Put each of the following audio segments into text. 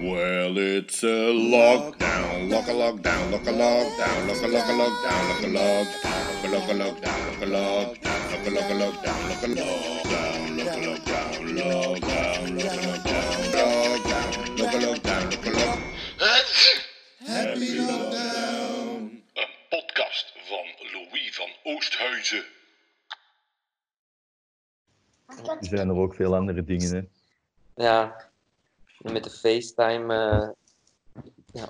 Well, it's a lockdown, lock a lockdown, lock a lockdown, lock a lock a lockdown, lock a lockdown, lock a lockdown, lock a lockdown, lock a lock a lockdown, lock a lockdown, lock a lockdown, lockdown, lock a lockdown, lockdown, lock a lockdown, lock a lock. Happy lockdown. Een podcast van Louis van Oosthuizen. Er zijn er ook veel andere dingen, hè. Ja, en met de FaceTime. eh, ja.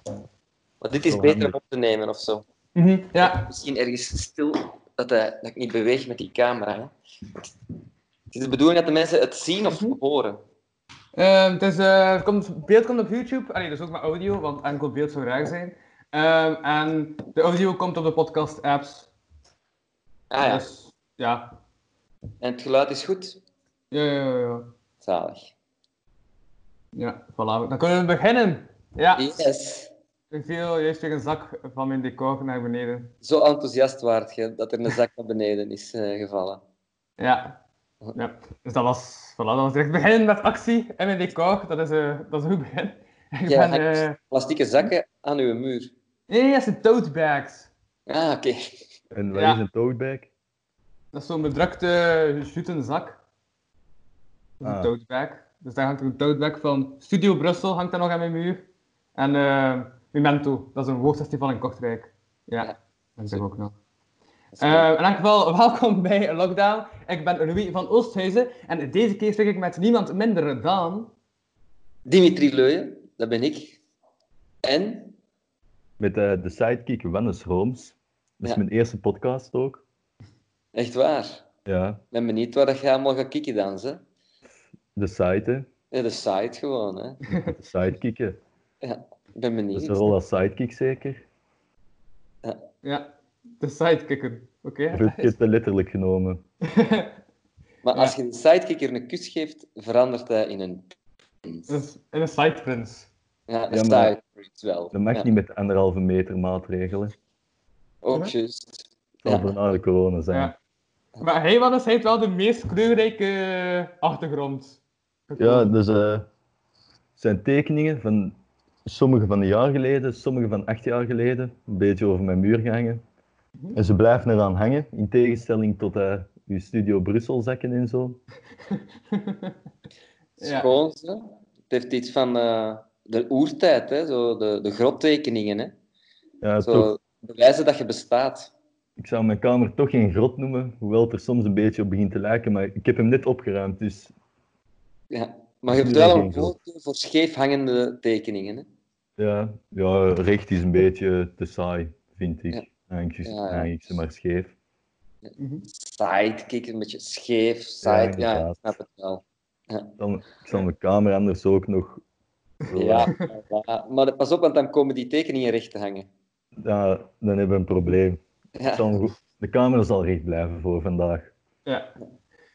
Maar dit is Zo beter om op te nemen of zo. Mhm, Ja, Misschien ergens stil dat, eh, dat ik niet beweeg met die camera. Hè. Het is de bedoeling dat de mensen het zien of horen. Ehm, het, is, eh, het komt, het beeld komt op YouTube. Allee, dus ook met audio, want enkel beeld zou raar zijn. Ehm, en de audio komt op de podcast-apps. Ah ja, Dus, ja. en het geluid is goed. Ja, ja, ja, ja. Zalig. Ja, voilà. Dan kunnen we beginnen. Ja, Yes. ik viel juist weer een zak van mijn decor naar beneden. Zo enthousiast waard je dat er een zak naar beneden is eh, gevallen. Ja. ja. Dus dat was, voilà, dat was direct beginnen met actie en mijn decor. Dat is, eh, dat is een goed begin. Ik Jij ben... eh, plastieke zakken aan uw muur. Nee, nee, dat zijn tote bags. Ah, oké. En wat Ja. is een tote bag? Dat is zo'n bedrukte jute zak. Een Ah. tote bag. Dus daar hangt er een bag van Studio Brussel, hangt daar nog aan mijn muur. En eh Memento, dat is een woordfestival in Kortrijk. Ja, Ja. dat is er ook nog. Eh, in elk geval, welkom bij Lockdown. Ik ben Louis van Oosthuizen en deze keer spreek ik met niemand minder dan... Dimitri Leuyen, dat ben ik. En? Met eh, de sidekick Wannes Holmes. Dat is Ja. mijn eerste podcast ook. Echt waar. Ja, Ik ben benieuwd waar dat je allemaal gaat kikken dan, hè? De site, hè. Ja, de site gewoon, hè. De sidekicken. Ja, ik ben Dat benieuwd. is een rol als sidekick zeker. Ja, de sidekicker. Oké. Je het te letterlijk genomen? Maar als je de sidekicker een kus geeft, verandert hij in een... Dus in een sideprince. Ja, een Ja, wel. Dat mag Ja, niet met anderhalve meter maatregelen. Ook Ja. juist. Het zal Ja. na de corona zijn. Ja. Maar hij, Wannes, hij heeft wel de meest kleurrijke achtergrond. Ja, dus eh, het zijn tekeningen van sommige van een jaar geleden, sommige van acht jaar geleden. Een beetje over mijn muur gehangen. En ze blijven eraan hangen, in tegenstelling tot eh uw Studio Brussel zakken en zo. Ja. Schoon. Het heeft iets van eh, de oertijd, hè. Zo de, de grottekeningen, hè. Ja, Zo toch, bewijzen dat je bestaat. ik zou mijn kamer toch geen grot noemen, hoewel het er soms een beetje op begint te lijken, maar ik heb hem net opgeruimd, dus Ja. Maar je hebt wel een voorkeur voor scheef hangende tekeningen, hè. ja, ja recht is een beetje te saai, vind ik. Ja. Eigenlijk, Ja, ja. eigenlijk ze maar scheef. Mhm. Sidekick, een beetje scheef, side, ja, ik snap het wel. Dan, ik zal mijn kamer anders ook nog... Ja, ja, maar pas op, want dan komen die tekeningen recht te hangen. Ja, dan hebben we een probleem. Ik Ja, zal goed- de camera zal recht blijven voor vandaag. Ja.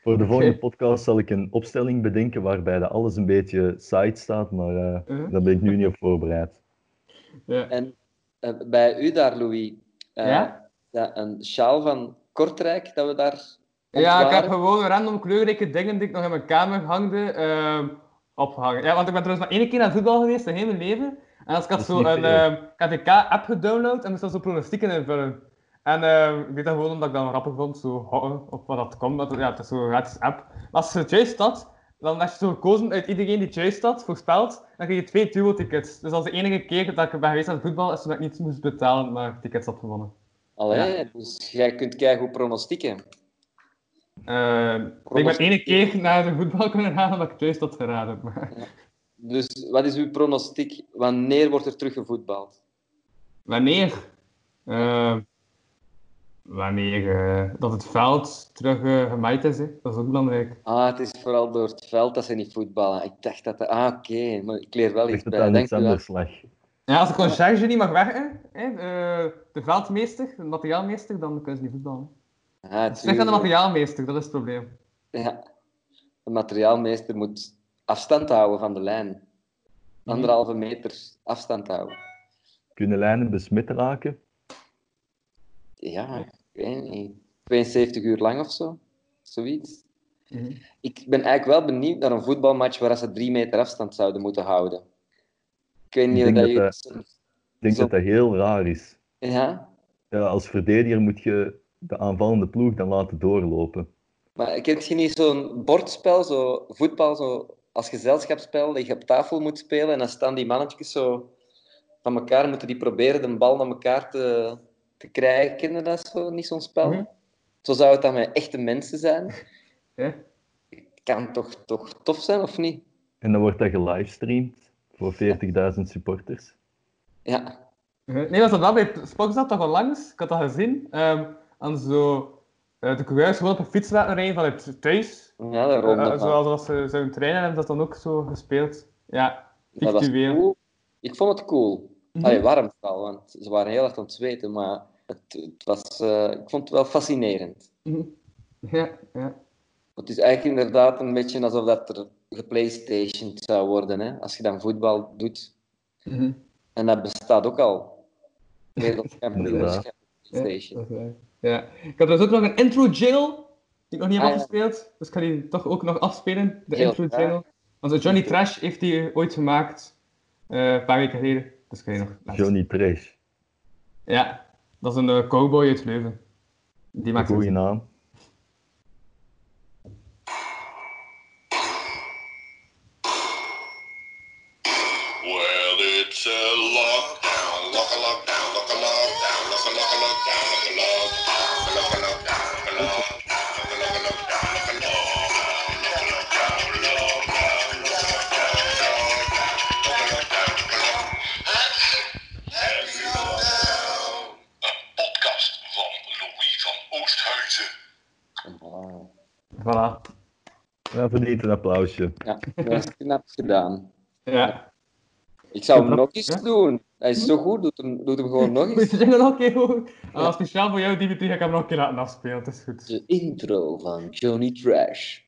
Voor de volgende podcast zal ik een opstelling bedenken waarbij dat alles een beetje side staat, maar eh, Mhm. daar ben ik nu niet op voorbereid. Ja. en eh, bij u daar, Louis, eh, Ja? ja, een sjaal van Kortrijk, dat we daar Ja, ik heb gewoon random kleurrijke dingen die ik nog in mijn kamer hangde, ehm, opgehangen. Ja, want ik ben trouwens maar één keer naar voetbal geweest in heel mijn leven. En als ik had zo een KTK-app gedownload en moest daar zo pronostieken invullen. En ehm, ik deed dat gewoon omdat ik dat grappig vond, zo houden op wat dat komt. Dat, ja, het is zo'n gratis app. Maar als je het juist had, dan als je zo gekozen uit iedereen die het juist had, voorspeld, dan kreeg je twee duo-tickets. Dus dat is de enige keer dat ik ben geweest aan het voetbal, is toen ik niet moest betalen, maar tickets had gewonnen. Allee, dus jij kunt keigoed pronostieken. Eh, ik ben ene keer naar de voetbal kunnen gaan omdat ik het juist had geraden. Maar Dus wat is uw pronostiek? Wanneer wordt er terug gevoetbald? wanneer? Eh, wanneer eh, dat het veld terug eh, gemaaid is, hè. dat is ook belangrijk. Ah, het is vooral door het veld dat ze niet voetballen. Ik dacht dat... de- Ah, oké. Maar ik leer wel iets bij. u wel. anders lag? Ja, als de conciërge niet mag werken, hè, eh, de veldmeester, de materiaalmeester, dan kunnen ze niet voetballen. Ah, Het ligt aan de materiaalmeester, dat is het probleem. Ja. De materiaalmeester moet afstand houden van de lijn. Anderhalve meter afstand houden. Kunnen lijnen besmet raken? Ja, ik weet niet. 72 uur lang of zo. Zoiets. Mhm. Ik ben eigenlijk wel benieuwd naar een voetbalmatch waar ze drie meter afstand zouden moeten houden. Ik weet niet Ik of dat je... dat Ik denk Zo. dat dat heel raar is. Ja, Ja, als verdediger moet je de aanvallende ploeg dan laten doorlopen. maar kent je niet zo'n bordspel, zo voetbal, zo als gezelschapsspel, dat je op tafel moet spelen en dan staan die mannetjes zo van elkaar, moeten die proberen de bal naar elkaar te, te krijgen. Je dat zo, niet zo'n spel? Mhm. Zo zou het dan met echte mensen zijn. Ja. Kan toch, toch tof zijn, of niet? En dan wordt dat gelivestreamd voor 40.000 supporters. Ja. Nee, was dat wel bij Spoxat toch al langs? Ik had dat gezien. Ehm en zo eh, de coureurs gewoon op een fiets laten rijden vanuit thuis. Ja, de ronde Eh, van. zoals als ze zouden trainen, hebben ze dat dan ook zo gespeeld. Ja, Dat was virtueel. cool. Ik vond het cool. Allee, warm vooral, want ze waren heel erg aan het zweten, maar het, het was, eh, ik vond het wel fascinerend. Mhm. Ja, ja. Het is eigenlijk inderdaad een beetje alsof dat er geplaystationed zou worden, hè? als je dan voetbal doet. Mhm. En dat bestaat ook al. Wereldkampioenschap Ja, PlayStation. Ja. Ik had dus ook nog een intro jingle, die ik nog niet heb Ah, ja. afgespeeld. Dus ik ga die toch ook nog afspelen, de Heel intro jingle. Want Johnny Trash heeft die ooit gemaakt, eh, een paar weken geleden. Dus kan je nog laten Johnny Trash. Ja, dat is een eh, cowboy uit Leuven. Die maakt goede het. naam. Verdient een applausje. Ja, dat is knap gedaan. Ja. Ik zou hem nog eens doen. Hij is zo goed, doe hem, doe hem gewoon nog Moet eens. je jingle nog een keer horen? Ah, speciaal voor jou, Dimitri, ga ik hem nog een keer laten afspelen. Het is goed. De intro van Johnny Trash.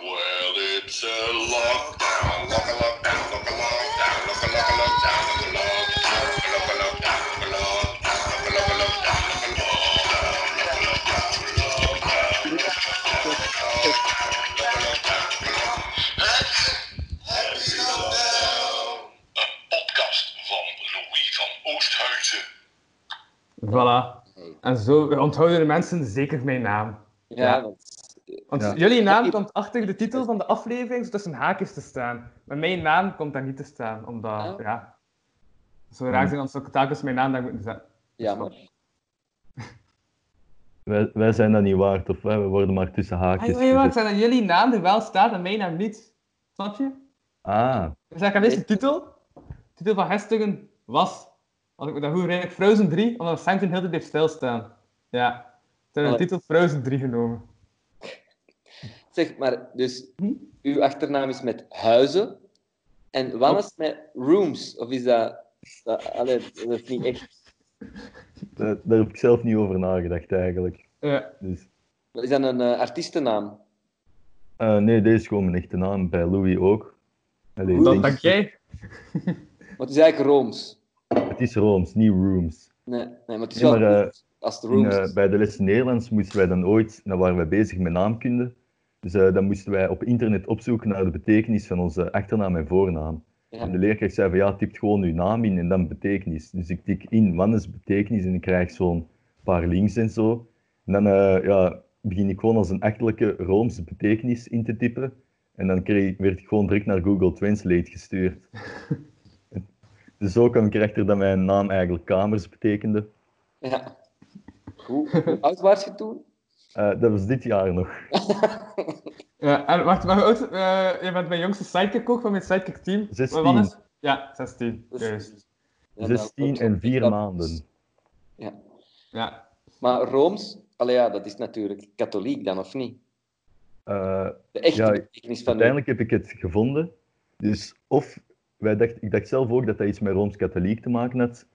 Well, it's a lockdown, Voilà. En zo onthouden de mensen zeker mijn naam. Ja, Ja. want Want Ja. jullie naam komt achter de titel van de aflevering tussen haakjes te staan. Maar mijn naam komt daar niet te staan, omdat, Ja. ja... Zo raar zijn als ik telkens mijn naam daar moeten zetten. jammer. Wij, wij zijn dat niet waard, of wij we worden maar tussen Ah, haakjes. joh, joh, ik zei dat jullie naam er wel staat en mijn naam niet. Snap je? Ah, Dus ik heb eerst de titel. De titel van gisteren was, als ik me dat goed herinner, Frozen 3, omdat Samson heel de tijd heeft stilstaan. Ja. Ze hebben de titel Frozen 3 genomen. Zeg, maar dus Hm? uw achternaam is met Huizen. En wat is het met Rooms? Of is dat... dat allee, dat is niet echt... daar, daar heb ik zelf niet over nagedacht eigenlijk. Ja. Dus, Is dat een eh, artiestennaam? eh, nee, deze is gewoon mijn echte naam. Bij Louis ook. Allee, Dat denk- dank jij. Want het is eigenlijk Rooms. Het is Rooms, niet Rooms. Nee, nee maar het is Nee, wel maar, eh, Rooms. Als het In, Rooms eh, bij de lessen Nederlands moesten wij dan ooit, dan waren wij bezig met naamkunde. Dus eh, dan moesten wij op internet opzoeken naar de betekenis van onze achternaam en voornaam. Ja. En de leerkracht zei van ja, typt gewoon uw naam in en dan betekenis. Dus ik tik in wat is betekenis en ik krijg zo'n paar links en zo. En dan ja, begin ik gewoon als een achterlijke Roomse betekenis in te typen. En dan kreeg, werd ik gewoon direct naar Google Translate gestuurd. dus zo kwam ik erachter dat mijn naam eigenlijk kamers betekende. Ja. Hoe, hoe oud was je toen? Eh, dat was dit jaar nog. Ja, en wacht, maar oud, eh, je bent mijn jongste sidekick ook van mijn sidekick team. 16. Wat is? Ja, 16. Dus- Juist. Ja, dat- 16 dat- en 4 dat- maanden. Ja. Ja. Maar Rooms, allee, ja, dat is natuurlijk katholiek dan, of niet? Eh, De echte Ja, betekenis van uiteindelijk heb ik het gevonden. Dus of, wij dacht, ik dacht zelf ook dat dat iets met Rooms-Katholiek te maken had,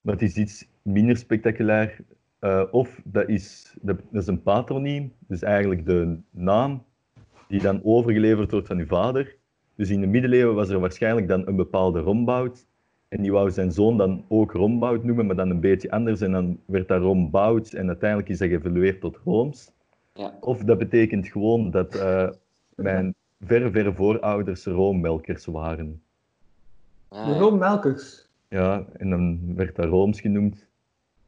maar het is iets minder spectaculair. Eh, of dat is, dat, is een patroniem, dus eigenlijk de naam die dan overgeleverd wordt van uw vader. Dus in de middeleeuwen was er waarschijnlijk dan een bepaalde Rombout. En die wou zijn zoon dan ook Rombout noemen, maar dan een beetje anders. En dan werd dat Rombout en uiteindelijk is dat geëvolueerd tot Rooms. Ja. Of dat betekent gewoon dat eh, mijn verre, verre voorouders roommelkers waren. Ah, De ja. roommelkers. Ja, en dan werd dat Rooms genoemd.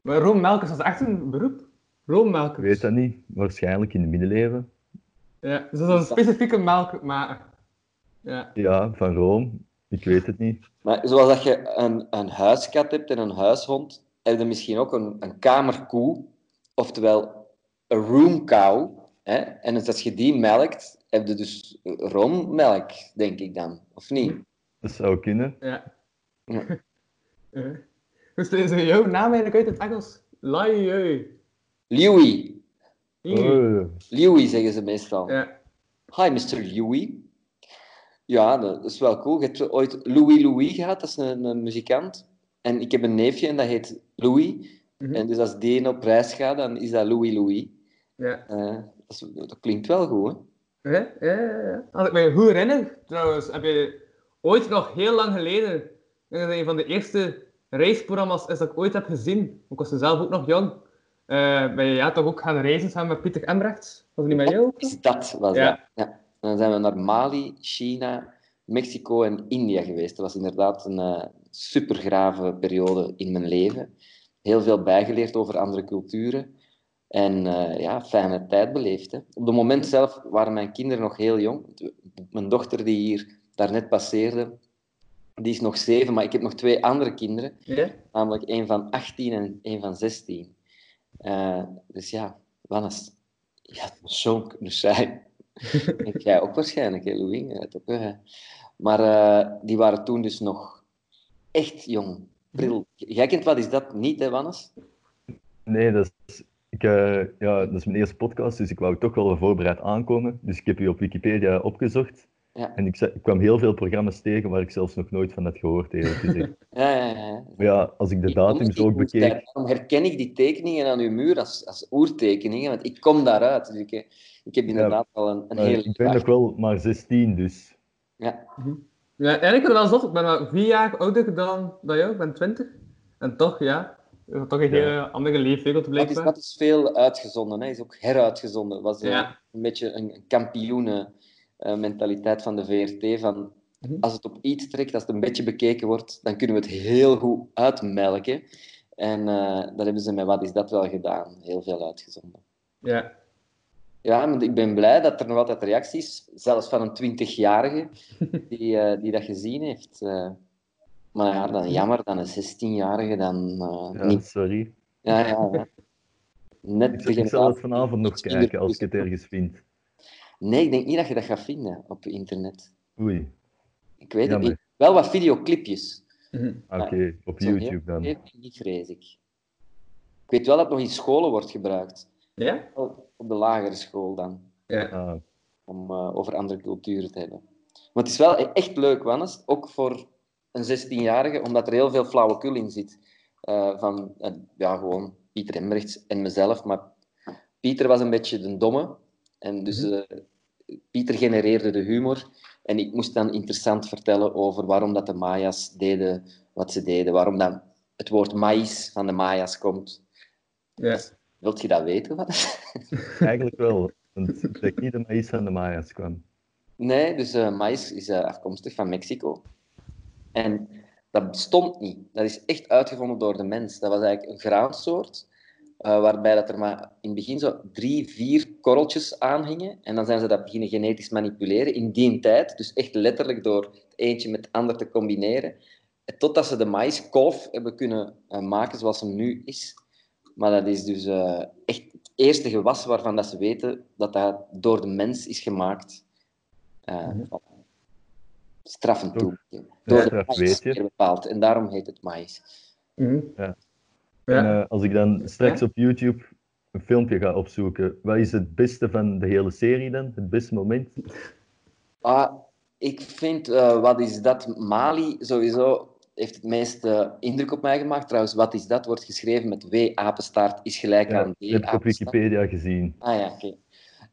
Maar roommelkers, dat is echt een beroep? Roommelkers. Ik weet dat niet, waarschijnlijk in de middeleeuwen. Ja, dus dat is een specifieke melk maken. Ja. Ja, van Room. Ik weet het niet. Maar zoals dat je een, een huiskat hebt en een huishond, heb je misschien ook een, een kamerkoe, oftewel een room cow. Hè? En dus als je die melkt, heb je dus roommelk, denk ik dan. Of niet? Dat zou kunnen. Ja. Ja. Ja. Dus is jouw naam eigenlijk uit het Engels? Lai Louis. Oh, Louis zeggen ze meestal. Ja. Hi, Mr. Louis. Ja, dat is wel cool. Je hebt ooit Louis Louis gehad, dat is een, een muzikant. En ik heb een neefje en dat heet Louis. Mhm. En dus als die op reis gaat, dan is dat Louis Louis. Ja. Eh, dat, is- dat klinkt wel goed, hè? Ja, ja, ja, ja. Als ik me goed herinner, trouwens, heb je ooit nog heel lang geleden, een van de eerste reisprogramma's is dat ik ooit heb gezien. Ik was zelf ook nog jong. Eh ben je ja, toch ook gaan reizen samen met Pieter Embrechts? Was het niet met jou? Is dat was Ja. dat. Ja. Dan zijn we naar Mali, China, Mexico en India geweest. Dat was inderdaad een eh supergrave periode in mijn leven. Heel veel bijgeleerd over andere culturen. En eh, ja, fijne tijd beleefd. Hè. Op het moment zelf waren mijn kinderen nog heel jong. Mijn dochter die hier daarnet passeerde, die is nog zeven, maar ik heb nog twee andere kinderen. Ja? Namelijk één van 18 en één van 16. Eh, dus ja, Wannes. Ja, het zo'n kunnen zijn. Ik jij ook waarschijnlijk, hè, Louis? Ja, het ook, hè. Maar eh, die waren toen dus nog echt jong. Pril. Jij kent wat is dat niet, hè, Wannes? Nee, dat is, ik, eh, ja, dat is mijn eerste podcast, dus ik wou toch wel voorbereid aankomen. Dus ik heb je op Wikipedia opgezocht. Ja. En ik, kwam heel veel programma's tegen waar ik zelfs nog nooit van had gehoord, eerlijk gezegd. Ja, ja, ja. Maar ja, als ik de datums ook bekeek... Daarom herken ik die tekeningen aan uw muur als, als oertekeningen, want ik kom daaruit. Dus ik, ik heb inderdaad al een, een hele... ik ben nog wel maar 16, dus... Ja. Ja, eigenlijk wel zot. Ik ben maar vier jaar ouder dan, dan jou, ik ben 20. En toch, ja, toch een Ja. hele andere leefwereld Dat is, blijkbaar. dat is veel uitgezonden, hè. is ook heruitgezonden. was eh, Ja. een beetje een kampioenen eh, mentaliteit van de VRT. Van, Mhm. als het op iets trekt, als het een beetje bekeken wordt, dan kunnen we het heel goed uitmelken. En eh, dat hebben ze met Wat is dat wel gedaan. Heel veel uitgezonden. Ja. Ja, maar ik ben blij dat er nog altijd reacties, zelfs van een 20-jarige, die, eh, die dat gezien heeft. eh. maar ja, dan jammer, dan een 16-jarige, dan eh, Ja, niet. sorry. Ja, ja, ja. Net Ik zal, ik zal het vanavond nog kijken als ik het ergens vind. Nee, ik denk niet dat je dat gaat vinden op internet. Oei, Ik weet het niet. Wel wat videoclipjes. Mhm. oké, op YouTube dan. veel Niet vrees ik. Ik weet wel dat het nog in scholen wordt gebruikt. Ja? Op de lagere school dan. Ja. Ah, Om eh, over andere culturen te hebben. Maar het is wel echt leuk, Wannes. Ook voor een 16-jarige, omdat er heel veel flauwekul in zit. Eh, van, eh, ja, gewoon Pieter Embrechts en mezelf. Maar Pieter was een beetje de domme. En dus eh, Pieter genereerde de humor. En ik moest dan interessant vertellen over waarom dat de Maya's deden wat ze deden. Waarom dan het woord maïs van de Maya's komt. Ja. Wilt je dat weten? Wannes? eigenlijk wel, want ik denk niet dat maïs van de Maya's kwam. Nee, dus eh maïs is eh, afkomstig van Mexico. En dat bestond niet. Dat is echt uitgevonden door de mens. Dat was eigenlijk een graansoort, eh, waarbij dat er maar in het begin zo drie, vier korreltjes aanhingen. En dan zijn ze dat beginnen genetisch manipuleren in die tijd. Dus echt letterlijk door het eentje met het ander te combineren. Totdat ze de maïskolf hebben kunnen eh, maken zoals hem nu is. Maar dat is dus eh, echt het eerste gewas waarvan dat ze weten dat dat door de mens is gemaakt. Eh, voilà. Straffen toe. Door de maïs weet je. weer bepaald. En daarom heet het maïs. Mhm. Ja. En eh, als ik dan straks op YouTube een filmpje ga opzoeken, wat is het beste van de hele serie dan? Het beste moment? Ah, ik vind, eh, wat is dat? Mali sowieso heeft het meeste indruk op mij gemaakt. Trouwens, wat is dat? Wordt geschreven met W apenstaart is gelijk Ja, aan dat D heb ik op. Wikipedia gezien. Ah ja, oké.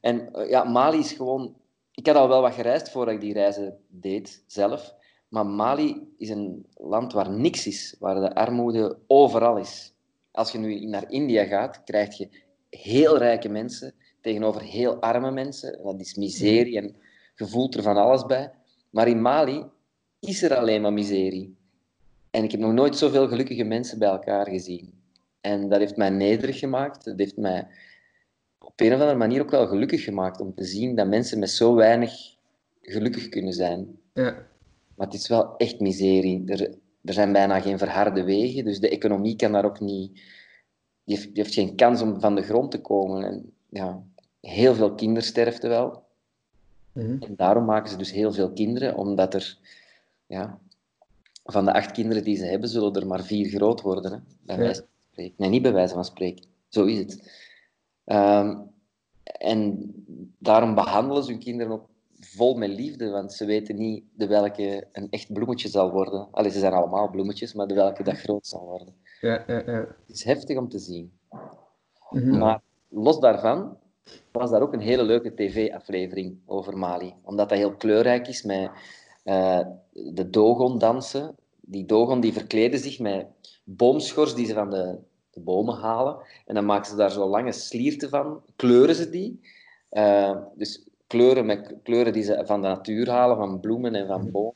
En eh, ja, Mali is gewoon... Ik had al wel wat gereisd voordat ik die reizen deed, zelf. Maar Mali is een land waar niks is, waar de armoede overal is. Als je nu naar India gaat, krijg je heel rijke mensen tegenover heel arme mensen. Dat is miserie en je voelt er van alles bij. Maar in Mali is er alleen maar miserie. En ik heb nog nooit zoveel gelukkige mensen bij elkaar gezien. En dat heeft mij nederig gemaakt. Dat heeft mij op een of andere manier ook wel gelukkig gemaakt om te zien dat mensen met zo weinig gelukkig kunnen zijn. Ja. Maar het is wel echt miserie. Er, er zijn bijna geen verharde wegen, dus de economie kan daar ook niet... Die heeft, die heeft geen kans om van de grond te komen. En, ja, heel veel kindersterfte wel. Mhm. En daarom maken ze dus heel veel kinderen, omdat er... Ja, van de acht kinderen die ze hebben, zullen er maar vier groot worden. Hè, bij Ja. wijze van spreken. Nee, niet bij wijze van spreken. Zo is het. Ehm, en daarom behandelen ze hun kinderen ook vol met liefde, want ze weten niet de welke een echt bloemetje zal worden. Allee, ze zijn allemaal bloemetjes, maar de welke dat groot zal worden. Ja, ja, ja. Het is heftig om te zien. Mhm. Maar los daarvan was daar ook een hele leuke tv-aflevering over Mali. Omdat dat heel kleurrijk is met eh, de Dogon-dansen. Die Dogon die verkleden zich met boomschors die ze van de, de bomen halen. En dan maken ze daar zo lange slierten van, kleuren ze die. Eh, dus kleuren met kleuren die ze van de natuur halen, van bloemen en van bomen.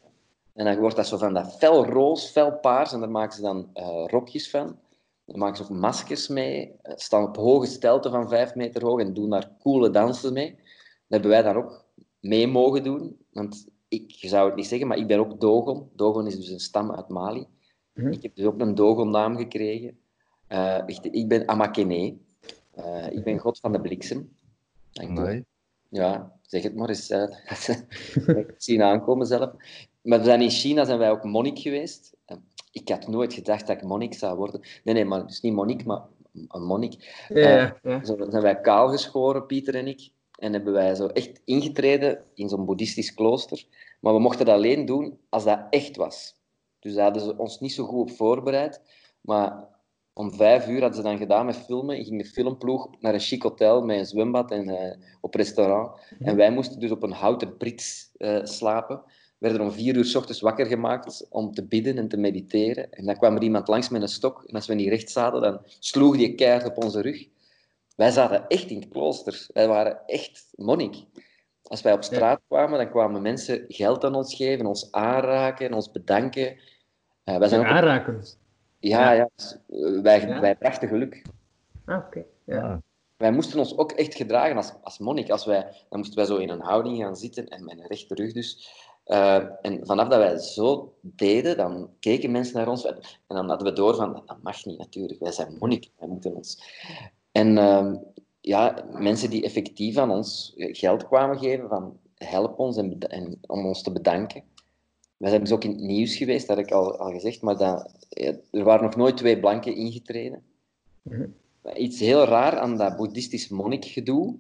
En dan wordt dat zo van dat fel roos, fel paars. En daar maken ze dan eh, rokjes van. Daar maken ze ook maskers mee. eh, Staan op hoge stelten van vijf meter hoog en doen daar coole dansen mee. Dat hebben wij dan ook mee mogen doen. Want ik zou het niet zeggen, maar ik ben ook Dogon. Dogon is dus een stam uit Mali. Mhm. Ik heb dus ook een Dogon-naam gekregen. Eh, ik, ik ben Amakene. Ik ben god van de bliksem. Amai. Ja, zeg het maar eens. eh, ik zien aankomen zelf. Maar we zijn in China zijn wij ook monnik geweest. Eh, Ik had nooit gedacht dat ik monnik zou worden. Nee, nee, maar dus niet monnik, maar een monnik. Ja, ja. Zo zijn wij kaal geschoren, Pieter en ik. En hebben wij zo echt ingetreden in zo'n boeddhistisch klooster. Maar we mochten dat alleen doen als dat echt was. Dus daar hadden ze ons niet zo goed op voorbereid. Maar om vijf uur hadden ze dan gedaan met filmen. Ging de filmploeg naar een chic hotel met een zwembad en eh, op restaurant. En wij moesten dus op een houten brits eh, slapen. Werden om vier uur s ochtends wakker gemaakt om te bidden en te mediteren. En dan kwam er iemand langs met een stok. En als we niet recht zaten, dan sloeg die keihard op onze rug. Wij zaten echt in het klooster. Wij waren echt monnik. Als wij op straat kwamen, dan kwamen mensen geld aan ons geven, ons aanraken en ons bedanken. Eh, wij zijn ook... Aanraken. Ja, ja. dus, eh, wij, Ja. wij brachten geluk. Ah, oké. Ja. Ah, Wij moesten ons ook echt gedragen als, als monnik. Als wij, dan moesten wij zo in een houding gaan zitten, en met een rechte rug dus. Eh, en vanaf dat wij zo deden, dan keken mensen naar ons. En dan hadden we door van, dat mag niet natuurlijk. Wij zijn monnik, wij moeten ons... En ehm, ja, mensen die effectief aan ons geld kwamen geven, van help ons en, en om ons te bedanken. Wij zijn dus ook in het nieuws geweest, dat heb ik al, al gezegd, maar dat, er waren nog nooit twee blanken ingetreden. Mhm. Iets heel raar aan dat boeddhistisch monnikgedoe,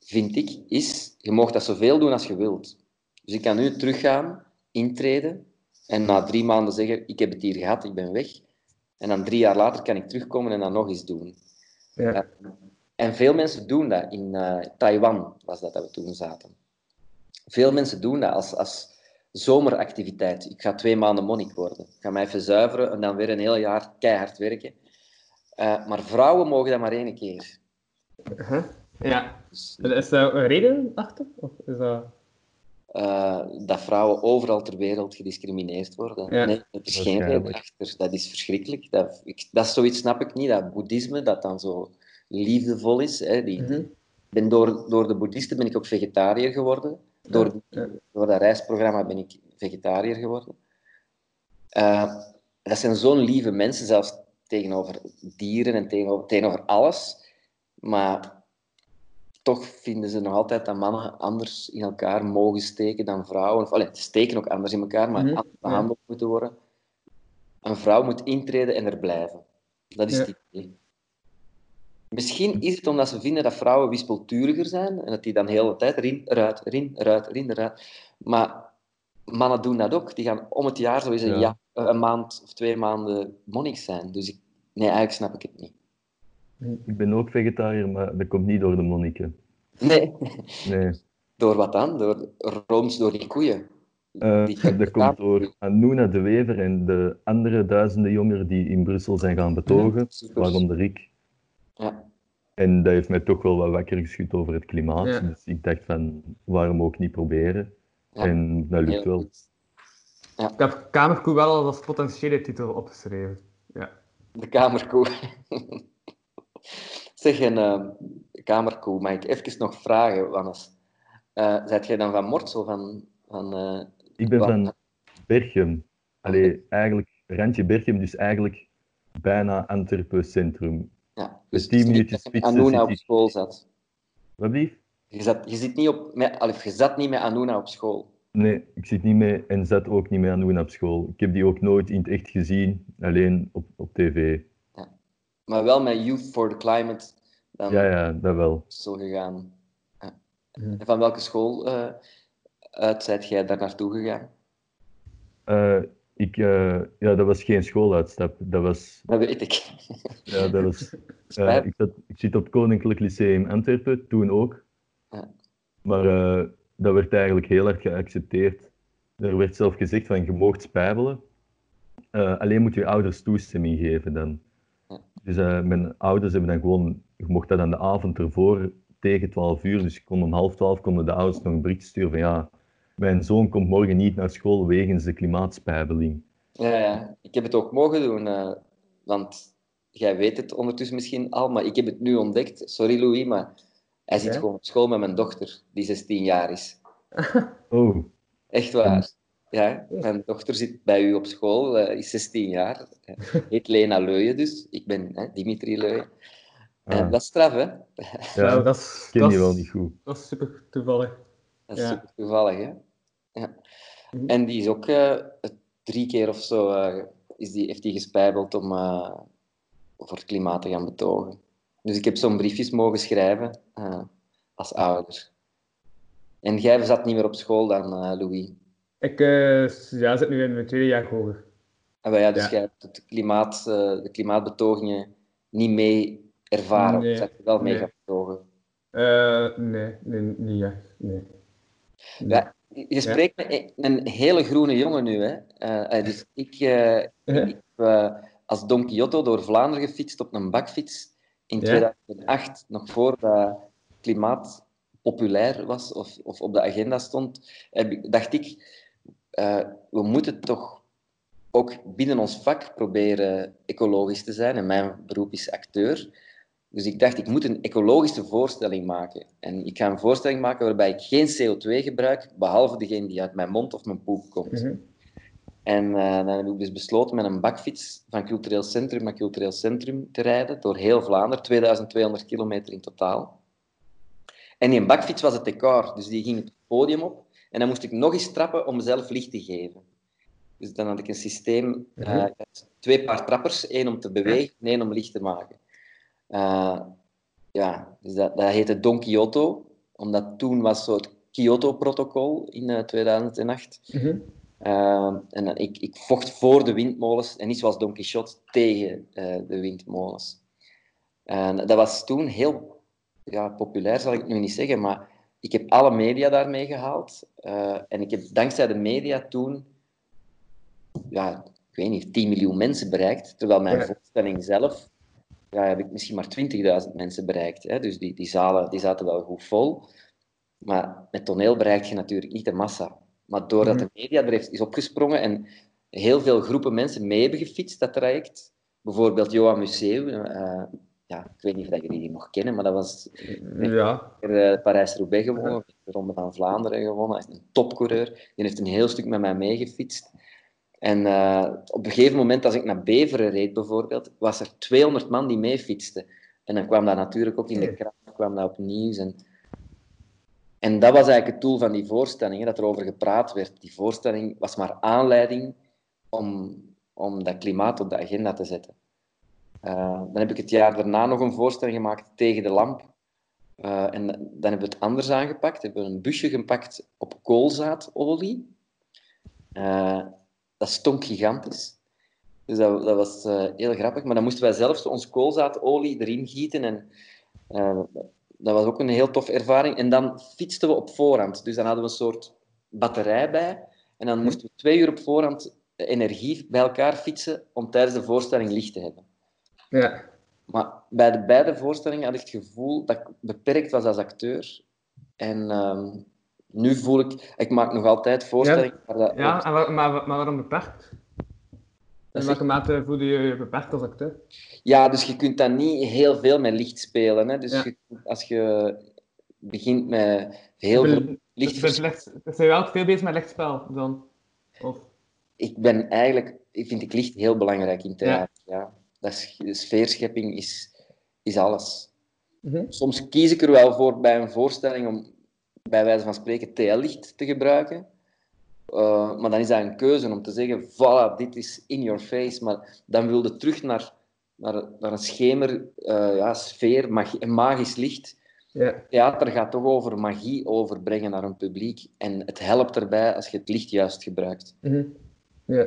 vind ik, is, je mag dat zoveel doen als je wilt. Dus ik kan nu teruggaan, intreden, en na drie maanden zeggen, ik heb het hier gehad, ik ben weg. En dan drie jaar later kan ik terugkomen en dat nog eens doen. Ja. En veel mensen doen dat. In eh, Taiwan was dat dat we toen zaten. Veel mensen doen dat als, als zomeractiviteit. Ik ga twee maanden monnik worden. Ik ga mij even zuiveren en dan weer een heel jaar keihard werken. Eh, maar vrouwen mogen dat maar één keer. Ja. Dus, Is daar een reden achter? Of is dat... eh, dat vrouwen overal ter wereld gediscrimineerd worden. Ja. Nee, er is geen reden achter. Dat is verschrikkelijk. Dat, ik, dat is zoiets snap ik niet. Dat boeddhisme, dat dan zo liefdevol is. Hè, die, Mhm. ben door, door de boeddhisten ben ik ook vegetariër geworden. Door, door dat reisprogramma ben ik vegetariër geworden. Eh, dat zijn zo'n lieve mensen, zelfs tegenover dieren en tegenover, tegenover alles. Maar toch vinden ze nog altijd dat mannen anders in elkaar mogen steken dan vrouwen. Of, allee, ze steken ook anders in elkaar, maar Mhm, anders behandeld moeten worden. Een vrouw moet intreden en er blijven. Dat is Ja. het idee. Misschien is het omdat ze vinden dat vrouwen wispelturiger zijn en dat die dan de hele tijd erin, eruit, erin, eruit, erin, eruit. Maar mannen doen dat ook. Die gaan om het jaar zo eens een, Ja. ja- een maand of twee maanden monnik zijn. Dus ik, nee, eigenlijk snap ik het niet. ik ben ook vegetariër, maar dat komt niet door de monniken. Nee. Nee, Door wat dan? Door rooms door die koeien. Eh, Die- dat komt door Anouna de Wever en de andere duizenden jongeren die in Brussel zijn gaan betogen, Super. waaronder ik. Ja. En dat heeft mij toch wel wat wakker geschud over het klimaat. Ja. Dus ik dacht van, waarom ook niet proberen? Ja. En dat lukt wel. Ik heb Kamerkoe wel als potentiële titel opgeschreven. Ja. De kamerkoe. zeg, een eh, kamerkoe, mag ik even nog vragen, Wannes? Eh zijt jij dan van Mortsel? Van, van, eh, Ik ben Wat? van Berchem. Allee, eigenlijk randje Berchem, dus eigenlijk bijna Antwerpen centrum. Ja, Dus het is 10 niet minuutjes dat je met fietsen Anuna zit op school zat. Wat blieft? Je zat, je, zit niet op, met, allee, je zat niet met Anuna op school. Nee, ik zit niet mee en zat ook niet aan doen op school. Ik heb die ook nooit in het echt gezien, alleen op, op tv. Maar wel met Youth for the Climate. Dan Ja, ja, dat wel. zo gegaan. Ja. En van welke school eh uit zijt jij daar naartoe gegaan? Eh, ik, eh, ja, dat was geen schooluitstap. Dat was, Dat weet ik. ja, dat was eh, ik, zat, ik zit op het Koninklijk Lyceum Antwerpen, toen ook. Ja. Maar eh, dat werd eigenlijk heel hard geaccepteerd. Er werd zelf gezegd van, je moogt spijbelen. Alleen moet je ouders toestemming geven dan. Ja. Dus mijn ouders hebben dan gewoon, je mocht dat aan de avond ervoor tegen 12 uur, dus ik kon om half 12 konden de ouders nog een bericht sturen van ja, mijn zoon komt morgen niet naar school wegens de klimaatspijbeling. Ja, ja, ik heb het ook mogen doen. eh, want jij weet het ondertussen misschien al, maar ik heb het nu ontdekt. Sorry Louis, maar hij zit Ja? gewoon op school met mijn dochter, die 16 jaar is. Oh, Echt waar. Ja, mijn dochter zit bij u op school, eh, is 16 jaar. Eh, Heet Lena Leuyen dus. Ik ben hè, Dimitri Leuyen. En Ah. dat is straf, hè? ja, dat is, ken is- wel niet goed. Dat is super toevallig. Dat is Ja. super toevallig, hè? Ja. Mhm. En die is ook eh, drie keer of zo eh, is die, heeft hij gespijbeld om eh, voor het klimaat te gaan betogen. Dus ik heb zo'n briefjes mogen schrijven als ouder. En jij zat niet meer op school dan, Louis. Ik ja, zit nu in mijn tweede jaar hoger. Wij, ja, dus Ja. jij hebt het klimaat, de klimaatbetogingen niet mee ervaren. Nee, Of zat je wel mee nee. gaan betogen? Nee, nee, niet echt. Nee. Ja, je spreekt met een- hele groene jongen nu, hè? Eh, eh, dus ik, eh, ik heb als Don Quixote door Vlaanderen gefietst op een bakfiets in Ja? 2008, nog voor dat klimaat populair was of, of op de agenda stond, heb dacht ik, we moeten toch ook binnen ons vak proberen ecologisch te zijn. En mijn beroep is acteur. Dus ik dacht, ik moet een ecologische voorstelling maken. En ik ga een voorstelling maken waarbij ik geen CO2 gebruik, behalve degene die uit mijn mond of mijn poep komt. Mhm. En eh, dan heb ik dus besloten met een bakfiets van cultureel centrum naar cultureel centrum te rijden, door heel Vlaanderen, 2200 kilometer in totaal. En die bakfiets was het decor, dus die ging het podium op. En dan moest ik nog eens trappen om mezelf licht te geven. Dus dan had ik een systeem, eh, Mhm. had twee paar trappers, één om te bewegen en één om licht te maken. Eh, ja, dus dat, dat heette Don Quixote, omdat toen was zo het Kyoto-protocol in eh, 2008. Mhm. Uh, en dan- ik, ik vocht voor de windmolens en niet zoals Don Quixote tegen eh, de windmolens. En dat was toen heel ja, populair, zal ik het nu niet zeggen, maar ik heb alle media daarmee gehaald. Eh, en ik heb dankzij de media toen, ja, ik weet niet, 10 miljoen mensen bereikt. Terwijl mijn Ja. voorstelling zelf, ja, heb ik misschien maar 20.000 mensen bereikt. Hè? Dus die, die zalen die zaten wel goed vol. Maar met toneel bereik je natuurlijk niet de massa. Maar doordat de media er heeft, is opgesprongen en heel veel groepen mensen mee hebben gefietst, dat traject. Bijvoorbeeld Johan Museeuw. eh, ja, ik weet niet of dat jullie die nog kennen, maar dat was Ja. uh, Parijs-Roubaix gewonnen, de Ronde van Vlaanderen gewonnen. Hij is een topcoureur. Die heeft een heel stuk met mij meegefietst. En eh, op een gegeven moment, als ik naar Beveren reed bijvoorbeeld, was er 200 man die meefietsten. En dan kwam dat natuurlijk ook in de krant, kwam dat op nieuws. En, en dat was eigenlijk het doel van die voorstelling, hè, dat er over gepraat werd. Die voorstelling was maar aanleiding om, om dat klimaat op de agenda te zetten. Uh, dan heb ik het jaar daarna nog een voorstelling gemaakt tegen de lamp. Uh, en dan hebben we het anders aangepakt. We hebben een busje gepakt op koolzaadolie. Uh, dat stonk gigantisch. Dus dat, dat was uh, heel grappig. Maar dan moesten wij zelf zo ons koolzaadolie erin gieten. En uh, dat was ook een heel tof ervaring. En dan fietsten we op voorhand. Dus dan hadden we een soort batterij bij. En dan moesten we twee uur op voorhand energie bij elkaar fietsen om tijdens de voorstelling licht te hebben. Ja. Maar bij de beide voorstellingen had ik het gevoel dat ik beperkt was als acteur. En ehm, nu voel ik... Ik maak nog altijd voorstellingen... waar dat Ja, en waar- maar, maar waarom beperkt? In welke mate voelde je je beperkt als acteur? ja, dus je kunt dan niet heel veel met licht spelen. Hè? Dus Ja. je, als je begint met heel veel licht... Dus zijn wel veel bezig met lichtspel dan? Of, Ik ben eigenlijk... Ik vind ik licht heel belangrijk in theater. Ja. Dat is, de sfeerschepping is, is alles. Mhm. Soms kies ik er wel voor bij een voorstelling om bij wijze van spreken TL-licht te gebruiken. Uh, maar dan is dat een keuze om te zeggen, voilà, dit is in your face. Maar dan wil je terug naar, naar, naar een schemer, uh, ja, sfeer, magie, magisch licht. Ja. Theater gaat toch over magie overbrengen naar een publiek. En het helpt erbij als je het licht juist gebruikt. Mhm. Ja.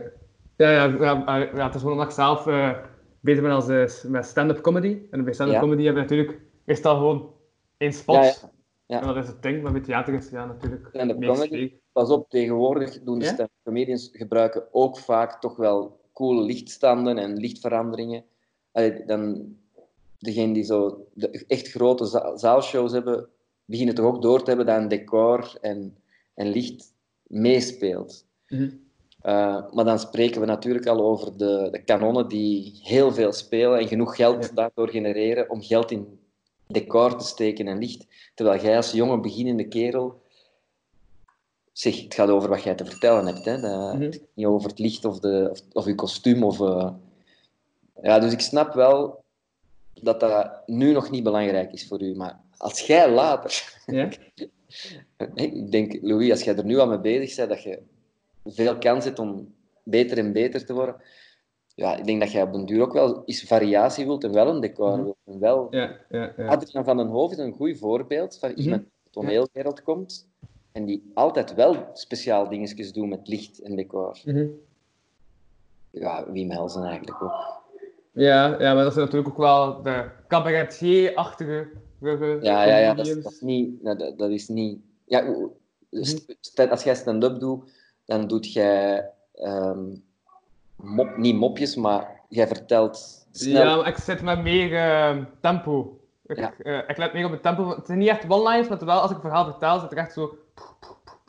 Ja, ja, ja, ja, ja, het is gewoon omdat ik zelf eh, bezig ben als, eh, met stand-up comedy. En bij stand-up Ja. comedy heb je natuurlijk meestal gewoon één spot. Ja, ja. En dat is het ding, maar bij theater is ja, natuurlijk Stand-up meer comedy. Pas op, tegenwoordig doen de Ja? stand-up comedians gebruiken ook vaak toch wel coole lichtstanden en lichtveranderingen. Allee, dan, degenen die zo de echt grote za- zaalshows hebben, beginnen toch ook door te hebben dat een decor en, en licht meespeelt. Mhm. Uh, maar dan spreken we natuurlijk al over de, de kanonnen die heel veel spelen en genoeg geld Ja. daardoor genereren om geld in decor te steken en licht. Terwijl jij als jonge beginnende kerel... Zeg, het gaat over wat jij te vertellen hebt. Hè? Dat, Mhm. Niet over het licht of, de, of, of je kostuum. Of, eh, Ja, dus ik snap wel dat dat nu nog niet belangrijk is voor u. Maar als jij later... Ja? Ik denk, Louis, als jij er nu al mee bezig bent, dat je veel kans hebt om beter en beter te worden. Ja, ik denk dat jij op den duur ook wel eens variatie wilt en wel een decor Mhm. wilt. En wel... Ja, ja, ja. Adriaan van den Hoofd is een goed voorbeeld van Mhm. iemand die uit de toneelwereld komt en die altijd wel speciaal dingetjes doet met licht en decor. Mhm. Ja, Wim Helsen eigenlijk ook. Ja, ja, maar dat is natuurlijk ook wel de cabaretier-achtige. Ja, ja, ja dat, is, dat is niet... Dat, dat- is niet ja, Mhm. st- st- als jij stand-up doet, dan doet jij ehm, mop, niet mopjes, maar jij vertelt snel. Ja, maar ik zit met meer eh, tempo. Ik, Ja. eh, ik let meer op het tempo. Het zijn niet echt one-liners, maar terwijl als ik een verhaal vertel, zit er echt zo...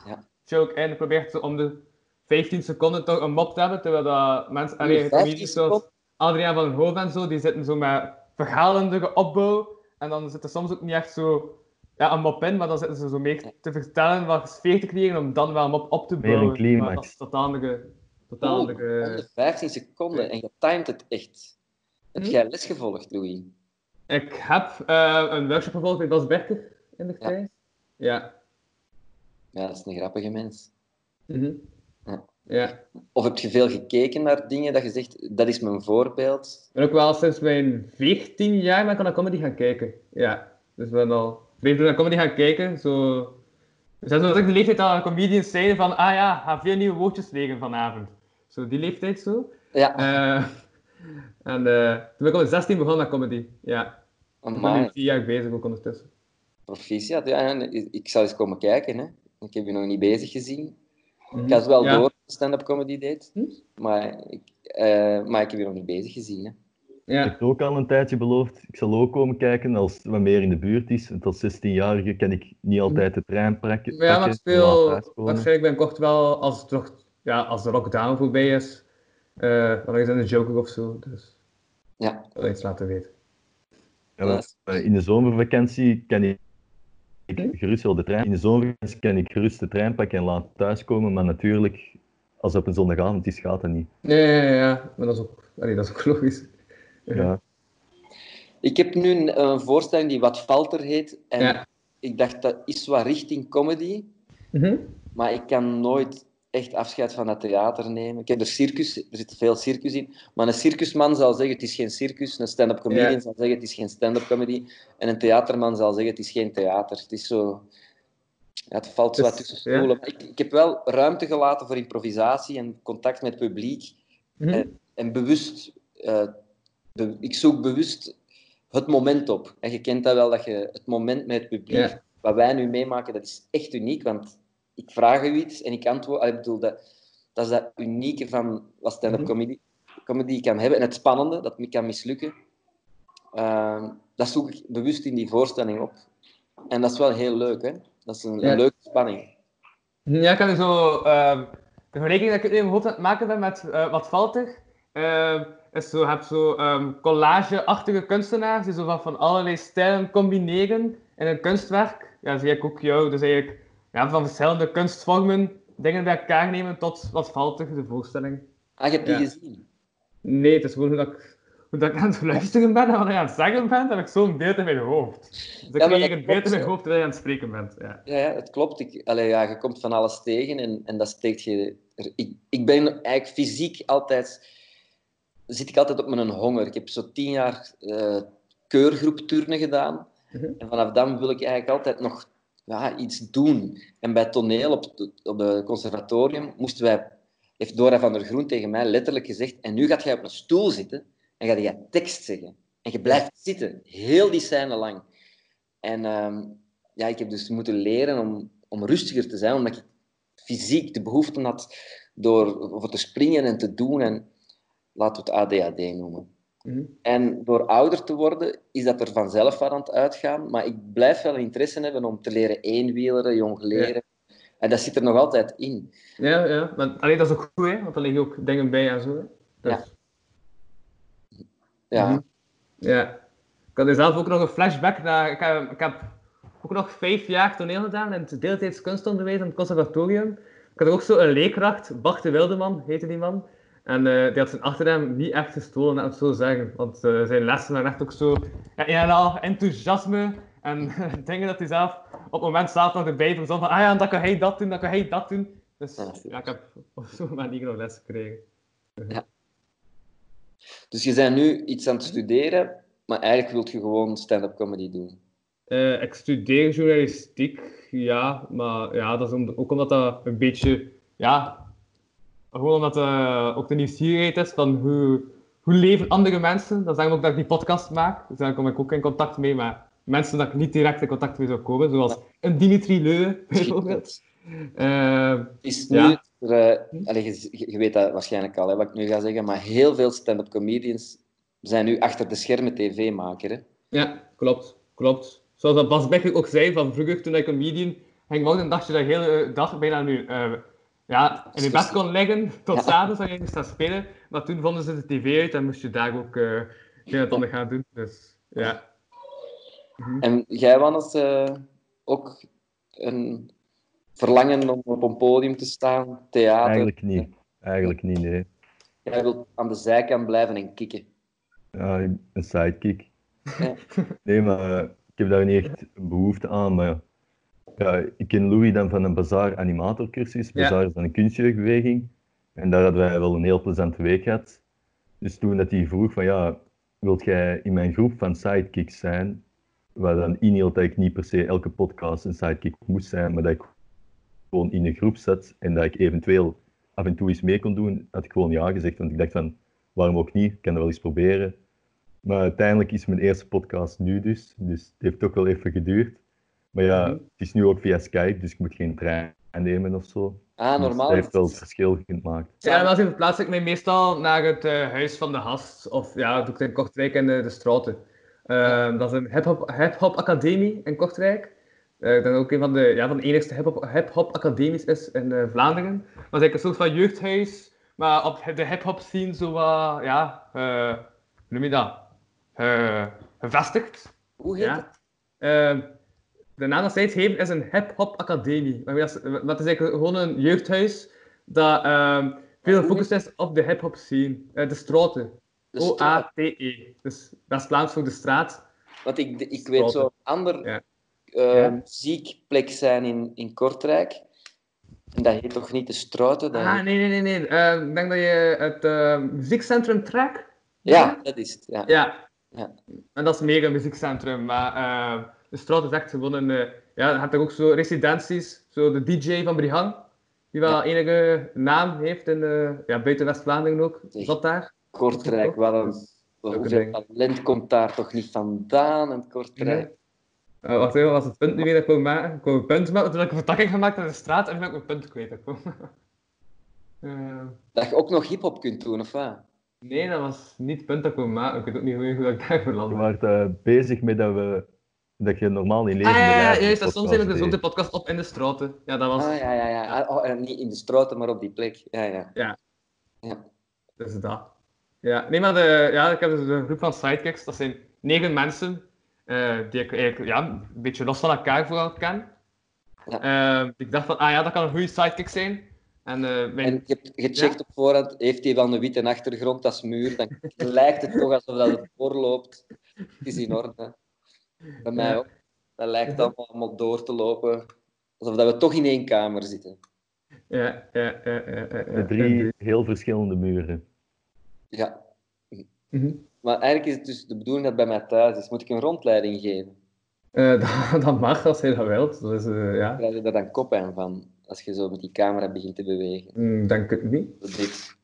Ja. Joke in. Ik probeer om de 15 seconden toch een mop te hebben, terwijl dat mensen... Allee, 15 comedians zoals seconden? Adriaan van den en zo, die zitten zo met verhalende opbouw. En dan zit er soms ook niet echt zo... Ja, een mop in, maar dan zitten ze zo meer te vertellen, wat sfeer te creëren, om dan wel een mop op te Meer een bouwen. climax. Maar dat is andere... Totaal Oeh, andere... om de 15 seconden en je timed het echt. Heb Hm? jij les gevolgd, Louis? Ik heb eh, een workshop gevolgd bij Bas Berker in de tijd. Ja. Ja, dat is een grappige mens. Mhm. Ja. Ja. Of heb je veel gekeken naar dingen dat je zegt, dat is mijn voorbeeld? Ik ben ook wel sinds mijn 14 jaar ben ik naar comedy gaan kijken. Ja. Dus ik ben al 14 naar comedy gaan kijken. Zo... Dus dat is ook de leeftijd dat comedians zeiden van, ah ja, ga veel nieuwe woordjes leren vanavond. Zo, die leeftijd zo. Ja, Eh, en eh, toen ben ik op 16 begonnen met comedy. Ja. Ik ben nu jaar bezig ook ondertussen. proficiat. Ja, en ik zou eens komen kijken. Hè. Ik heb je nog niet bezig gezien. Mhm. Ik had wel Ja. door stand-up comedy deed, Hm? maar, ik, eh, maar ik heb je nog niet bezig gezien. Hè. Ik Ja. heb ook al een tijdje beloofd, ik zal ook komen kijken als het wat meer in de buurt is. Want als 16-jarige kan ik niet altijd de trein pakken. Ja, maar ik speel waarschijnlijk binnenkort wel als, het nog, ja, als de lockdown voorbij is. eh dan is het een Joker of zo. Dus Ja, ik wil iets laten weten. Ja, eh, in de zomervakantie kan ik ik gerust wel de trein. In de zomervakantie kan ik gerust de trein pakken en laten thuiskomen. Maar natuurlijk, als het op een zondagavond is, gaat dat niet. Nee, ja, ja, ja, maar dat is ook, allee, dat is ook logisch. Ja. ik heb nu een, een voorstelling die wat Falter heet. En Ja. ik dacht, dat is wat richting comedy. Mhm. Maar ik kan nooit echt afscheid van dat theater nemen. Ik heb er circus, er zit veel circus in. Maar een circusman zal zeggen het is geen circus. Een stand-up comedian Ja. zal zeggen het is geen stand-up comedy. En een theaterman zal zeggen het is geen theater. Het is zo... Ja, het valt zo Dus, wat tussen stoelen. Ik, ik heb wel ruimte gelaten voor improvisatie en contact met het publiek. Mhm. En, en bewust... eh, be- ik zoek bewust het moment op. En je kent dat wel, dat je het moment met het publiek... Wat wij nu meemaken, dat is echt uniek. Want ik vraag u iets en ik antwoord. Ik bedoel, dat, dat is dat unieke van wat stand-up Mhm. comedy, comedy kan hebben. En het spannende, dat kan mislukken. Ehm, dat zoek ik bewust in die voorstelling op. En dat is wel heel leuk, hè? Dat is een, Ja. een leuke spanning. Ja, ik heb zo... ehm, de vergelijking dat ik nu in mijn hoofd aan het maken ben met eh, wat Valter, ehm, is zo, je hebt zo ehm, collage-achtige kunstenaars die zo van, van allerlei stijlen combineren in een kunstwerk. Ja, zie ik ook jou. Dus eigenlijk ja, van verschillende kunstvormen dingen bij elkaar nemen tot wat Valter, de voorstelling. Ah, je hebt die Ja. gezien? Nee, het is gewoon hoe, dat ik, hoe dat ik aan het luisteren ben en wat ik aan het zeggen ben, heb ik zo'n beeld in mijn hoofd. Dus ik maar creëer dat een beeld in mijn hoofd terwijl je aan het spreken bent. Ja. Ja, ja het klopt. Ik, allee, ja, je komt van alles tegen en, en dat steekt je... Ik, ik ben eigenlijk fysiek altijd... Zit ik altijd op mijn honger. Ik heb zo tien jaar eh keurgroep turnen gedaan. Mhm. En vanaf dan wil ik eigenlijk altijd nog ja, iets doen. En bij toneel op, het- op het conservatorium moesten wij... Heeft Dora van der Groen tegen mij letterlijk gezegd en nu gaat jij op een stoel zitten en ga jij tekst zeggen. En je blijft zitten, heel die scène lang. En ehm, ja, ik heb dus moeten leren om, om rustiger te zijn, omdat ik fysiek de behoefte had door voor te springen en te doen. En laten we het ADHD noemen. Mhm. En door ouder te worden is dat er vanzelf van aan het uitgaan. Maar ik blijf wel interesse hebben om te leren eenwieleren, jongleren. En dat zit er nog altijd in. Ja, ja. Maar allee, dat is ook goed, hè? want er liggen ook dingen bij en zo. Dus, Ja. Ja, Mhm. Ja. Ik had er zelf ook nog een flashback naar... Ik heb, ik heb ook nog vijf jaar toneel gedaan in het deeltijds kunstonderwijs aan het conservatorium. Ik had ook zo een leerkracht, Bart de Wildeman heette die man. En eh, die had zijn achternaam niet echt gestolen, laat ik het zo zeggen. Want eh, zijn lessen waren echt ook zo... Ja, en al enthousiasme en dingen dat hij zelf op het moment zelf nog erbij verzon van ah ja, dan kan hij dat doen, dan kan hij dat doen. Dus Ja, ja, ik heb op zo'n manier nog les gekregen. Dus je bent nu iets aan het studeren, maar eigenlijk wil je gewoon stand-up comedy doen. Eh, ik studeer journalistiek, ja, maar ja, dat is om- ook omdat dat een beetje, ja, gewoon omdat eh ook de nieuwsgierigheid is van hoe, hoe leven andere mensen. Dat is daarom ook dat ik die podcast maak. Dus daar kom ik ook in contact mee met mensen dat ik niet direct in contact mee zou komen, zoals een Dimitri Leu bijvoorbeeld. Eh, is nu, Ja. er, eh, allee, je, je weet dat waarschijnlijk al, hè, wat ik nu ga zeggen, maar heel veel stand-up comedians zijn nu achter de schermen tv-maker. hè. Ja, klopt, klopt. Zoals dat Bas Becker ook zei van vroeger toen ik comedian ging wonen, dacht je dat hele dag bijna nu ja, in je bed kon liggen tot Ja. s'avonds als je moest gaan spelen. Maar toen vonden ze de tv uit en moest je daar ook uh, geen het ander gaan doen. Dus ja. En jij, Wannes, eh ook een verlangen om op een podium te staan, theater? Eigenlijk niet. Eigenlijk niet, nee. Jij wilt aan de zijkant blijven en kikken. Ja, een sidekick. Ja. Nee, maar eh, ik heb daar niet echt behoefte aan. Maar ja, ik ken Louis dan van een Bazaar animatorcursus. Ja. Bazaar is dan een kunstjeugdbeweging. En daar hadden wij wel een heel plezante week gehad. Dus toen dat hij vroeg van ja, wilt jij in mijn groep van sidekicks zijn? Waar dan inhield dat ik niet per se elke podcast een sidekick moest zijn, maar dat ik gewoon in de groep zat en dat ik eventueel af en toe eens mee kon doen, had ik gewoon ja gezegd. Want ik dacht van, waarom ook niet? Ik kan het wel eens proberen. Maar uiteindelijk is mijn eerste podcast nu dus. Dus het heeft ook wel even geduurd. Maar ja, Mhm. het is nu ook via Skype, dus ik moet geen trein nemen of zo. Ah, Dus normaal. dat heeft wel het verschil gemaakt. Ja, en als ik verplaats ik mij meestal naar het eh, huis van de gast. Of ja, dat doe ik in Kortrijk in de, de Straten. Eh, Dat is een hip-hop hip-hop academie in Kortrijk. Eh, ik denk ook een van de, ja, van de enigste hip-hop hip-hop academies is in eh, Vlaanderen. Dat is eigenlijk een soort van jeugdhuis, maar op de hip-hop scene zo wat, ja, eh, hoe noem je dat? Gevestigd. Hoe heet Ja. het? Ehm, de naam dat zij het geven is een hip-hop academie. Dat is, dat is eigenlijk gewoon een jeugdhuis dat ehm, veel gefocust is op de hip-hop scene. Eh, de Straten. O-A-T-E. Dus West-Vlaams voor de straat. Want ik, ik weet zo'n ander Ja. eh, Ja. muziekplek zijn in, in Kortrijk. En dat heet toch niet de Struiten? Dat Ah, heet- nee, nee, nee. nee. Eh, ik denk dat je het muziekcentrum Track. Ja, dat is het. Ja. Ja. En dat is mega een muziekcentrum. Maar de straat is echt gewoon een... eh, ja, je hebt ook zo residenties. Zo de DJ van Brihang. Die wel Ja. enige naam heeft in eh, ja, buiten West-Vlaanderen ook. Zat daar. Kortrijk, wat een, hoeveel talent komt daar toch niet vandaan in Kortrijk? Uh, wacht even, wat was het punt nu weer dat ik wou maken? Ik wou een punt maken, toen heb ik een vertakking gemaakt aan de straat en ben ik mijn punt kwijt. Ik wou- Eh, Dat je ook nog hip-hop kunt doen, of wat? Nee, dat was niet het punt dat ik wil maken. Ik weet ook niet hoe, ik daar Je beland. was eh, bezig met dat, we, dat je normaal in leven Ah ja, ja, juist. een En soms heb ik dus ook de podcast op in de straten. Ja, dat was... Ah, ja, ja, ja. Oh, en niet in de straten, maar op die plek. Ja, ja. Ja. Ja. Dus dat. Ja, nee, maar de, ja, ik heb dus een groep van sidekicks. Dat zijn negen mensen eh, die ik eigenlijk ja, een beetje los van elkaar vooral ken. Ja. Eh, ik dacht van, ah ja, dat kan een goede sidekick zijn. En, eh, mijn... En je hebt gecheckt op voorhand, heeft hij wel een witte achtergrond als muur, dan lijkt het toch alsof dat het voorloopt. Het is in orde. Bij mij ook. Dat lijkt allemaal, allemaal door te lopen. Alsof dat we toch in één kamer zitten. ja, ja, ja, ja, ja, drie heel verschillende muren. Ja. Mhm. Maar eigenlijk is het dus de bedoeling dat het bij mij thuis is. Moet ik een rondleiding geven? Eh, dat, dat mag als je dat wilt. Dus uh, ja, Krijg je er dan koppijn van? Als je zo met die camera begint te bewegen. Mm, denk het niet. Zo Dit.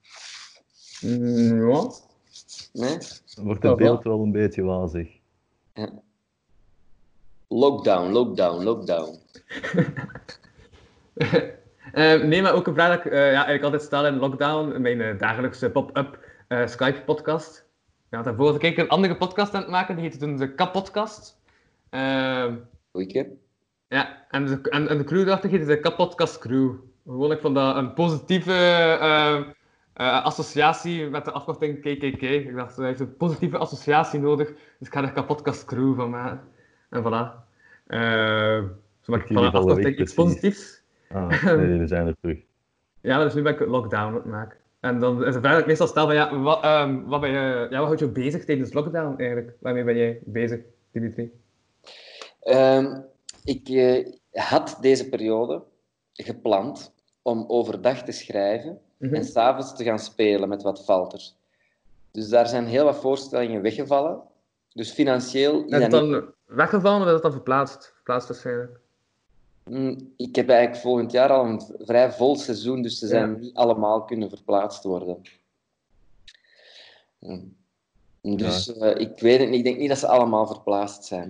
Mm, ja. Nee? Dan wordt Oh, het beeld wel een beetje wazig. Ja. Lockdown, lockdown, lockdown. Eh, nee, maar ook een vraag dat ik eh, ja, eigenlijk altijd stel in lockdown, mijn eh, dagelijkse pop-up Skype-podcast. Ja, daarvoor was ik een andere podcast aan het maken, die heette toen de Kap-podcast. Ehm, Goeie keer. ja, en de, en, en de crew dacht ik heette de Kap-podcast crew. Gewoon, ik vond dat een positieve eh, eh, associatie met de afkorting KKK. Ik dacht, hij heeft een positieve associatie nodig, dus ik ga er Kap-podcast crew van maken. En voilà. Uh, zo maak ik van Jullie een vallen afkorting weg, iets positiefs. Ah, nee, we zijn er terug. Ja, dus nu ben ik lockdown aan het maken. En dan is de vraag dat ik meestal stel van, ja, wat, ehm, wat, ben je, ja, wat houdt je bezig tijdens lockdown eigenlijk? Waarmee ben jij bezig, Dimitri? Ehm, ik eh, had deze periode gepland om overdag te schrijven Mhm. en s'avonds te gaan spelen met wat valters. Dus daar zijn heel wat voorstellingen weggevallen. Dus financieel niet... dan weggevallen of is het dan verplaatst? Verplaatst waarschijnlijk. Mm, Ik heb eigenlijk volgend jaar al een vrij vol seizoen, dus ze zijn Ja. niet allemaal kunnen verplaatst worden. Mm. Dus eh, ik weet het niet. Ik denk niet dat ze allemaal verplaatst zijn.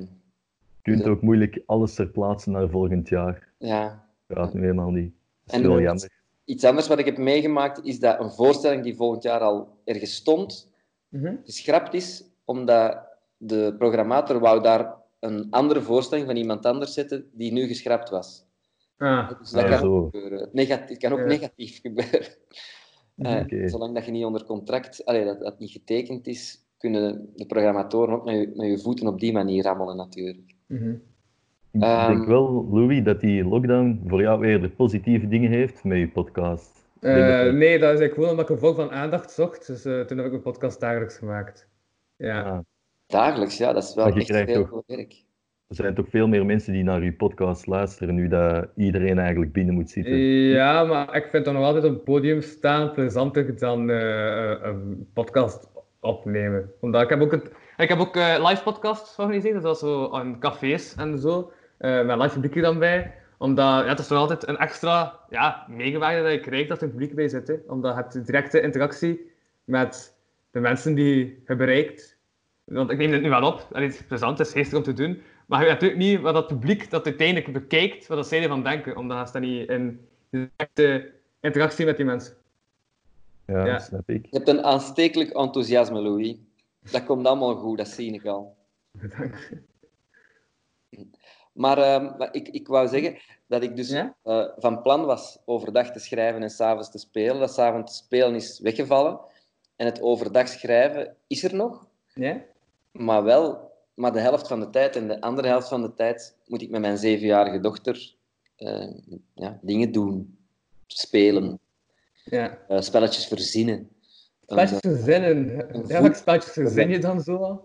Je kunt ook moeilijk alles ter plaatse naar volgend jaar. Ja. Gaat nu helemaal niet. Dat is En jammer. Iets anders wat ik heb meegemaakt is dat een voorstelling die volgend jaar al ergens stond, Mhm. geschrapt is, omdat de programmator wou daar een andere voorstelling van iemand anders zetten die nu geschrapt was. Ah, Dus dat kan zo. ook gebeuren. Het, negatief, het kan ook Ja. negatief gebeuren. Eh. Zolang dat je niet onder contract, allee, dat dat niet getekend is, kunnen de programmatoren ook met je, met je voeten op die manier rammelen natuurlijk. mhm. Ik Ehm, denk wel, Louis, dat die lockdown voor jou eerder positieve dingen heeft met je podcast. Eh, nee, dat is eigenlijk gewoon omdat ik een volk van aandacht zocht. Dus eh, toen heb ik een podcast dagelijks gemaakt. Ja. Ah, Dagelijks, ja, dat is wel echt ook- veel werk. er zijn toch veel meer mensen die naar je podcast luisteren, nu dat iedereen eigenlijk binnen moet zitten. Ja, maar ik vind dan nog altijd op het podium staan plezanter dan eh, eh, een podcast opnemen. Omdat ik heb ook, het, ik heb ook eh, live podcasts georganiseerd, dat is zo aan cafés en zo, eh, met live publiek er dan bij. Omdat ja, het is toch altijd een extra ja, meegewaarde dat je krijgt als er een publiek bij zit. Hè. Omdat je hebt directe interactie met de mensen die je bereikt. Want ik neem het nu wel op, en het is plezant, het is geestig om te doen. Maar je weet natuurlijk niet wat dat publiek dat uiteindelijk bekijkt, wat dat zij ervan denken. Omdat je staat niet in directe interactie met die mensen. Ja, Ja. snap ik. Je hebt een aanstekelijk enthousiasme, Louis. Dat komt allemaal goed, dat zie ik al. Bedankt. Maar, ehm, maar ik, ik wou zeggen dat ik dus Ja? eh, van plan was overdag te schrijven en s'avonds te spelen. Dat s'avonds spelen is weggevallen. En het overdag schrijven is er nog, Ja? Maar wel maar de helft van de tijd. En de andere helft van de tijd moet ik met mijn zevenjarige dochter eh, ja, dingen doen. Spelen, Ja. eh, spelletjes verzinnen. Spelletjes verzinnen. een Ja, welke spelletjes verzin je dan zo?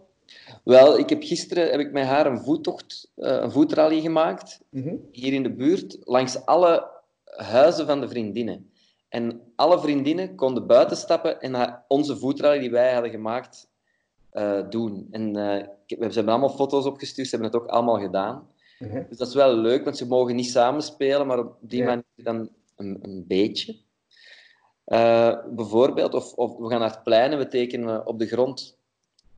Wel, ik heb gisteren heb ik met haar een voettocht, eh, een voetrally gemaakt. Mhm. hier in de buurt langs alle huizen van de vriendinnen. En alle vriendinnen konden buiten stappen en naar onze voetrally die wij hadden gemaakt eh, doen. En eh, heb- ze hebben allemaal foto's opgestuurd, ze hebben het ook allemaal gedaan. Mhm. Dus dat is wel leuk, want ze mogen niet samen spelen, maar op die Ja. manier dan een, een beetje. Eh, bijvoorbeeld, of, of we gaan naar het plein en we tekenen op de grond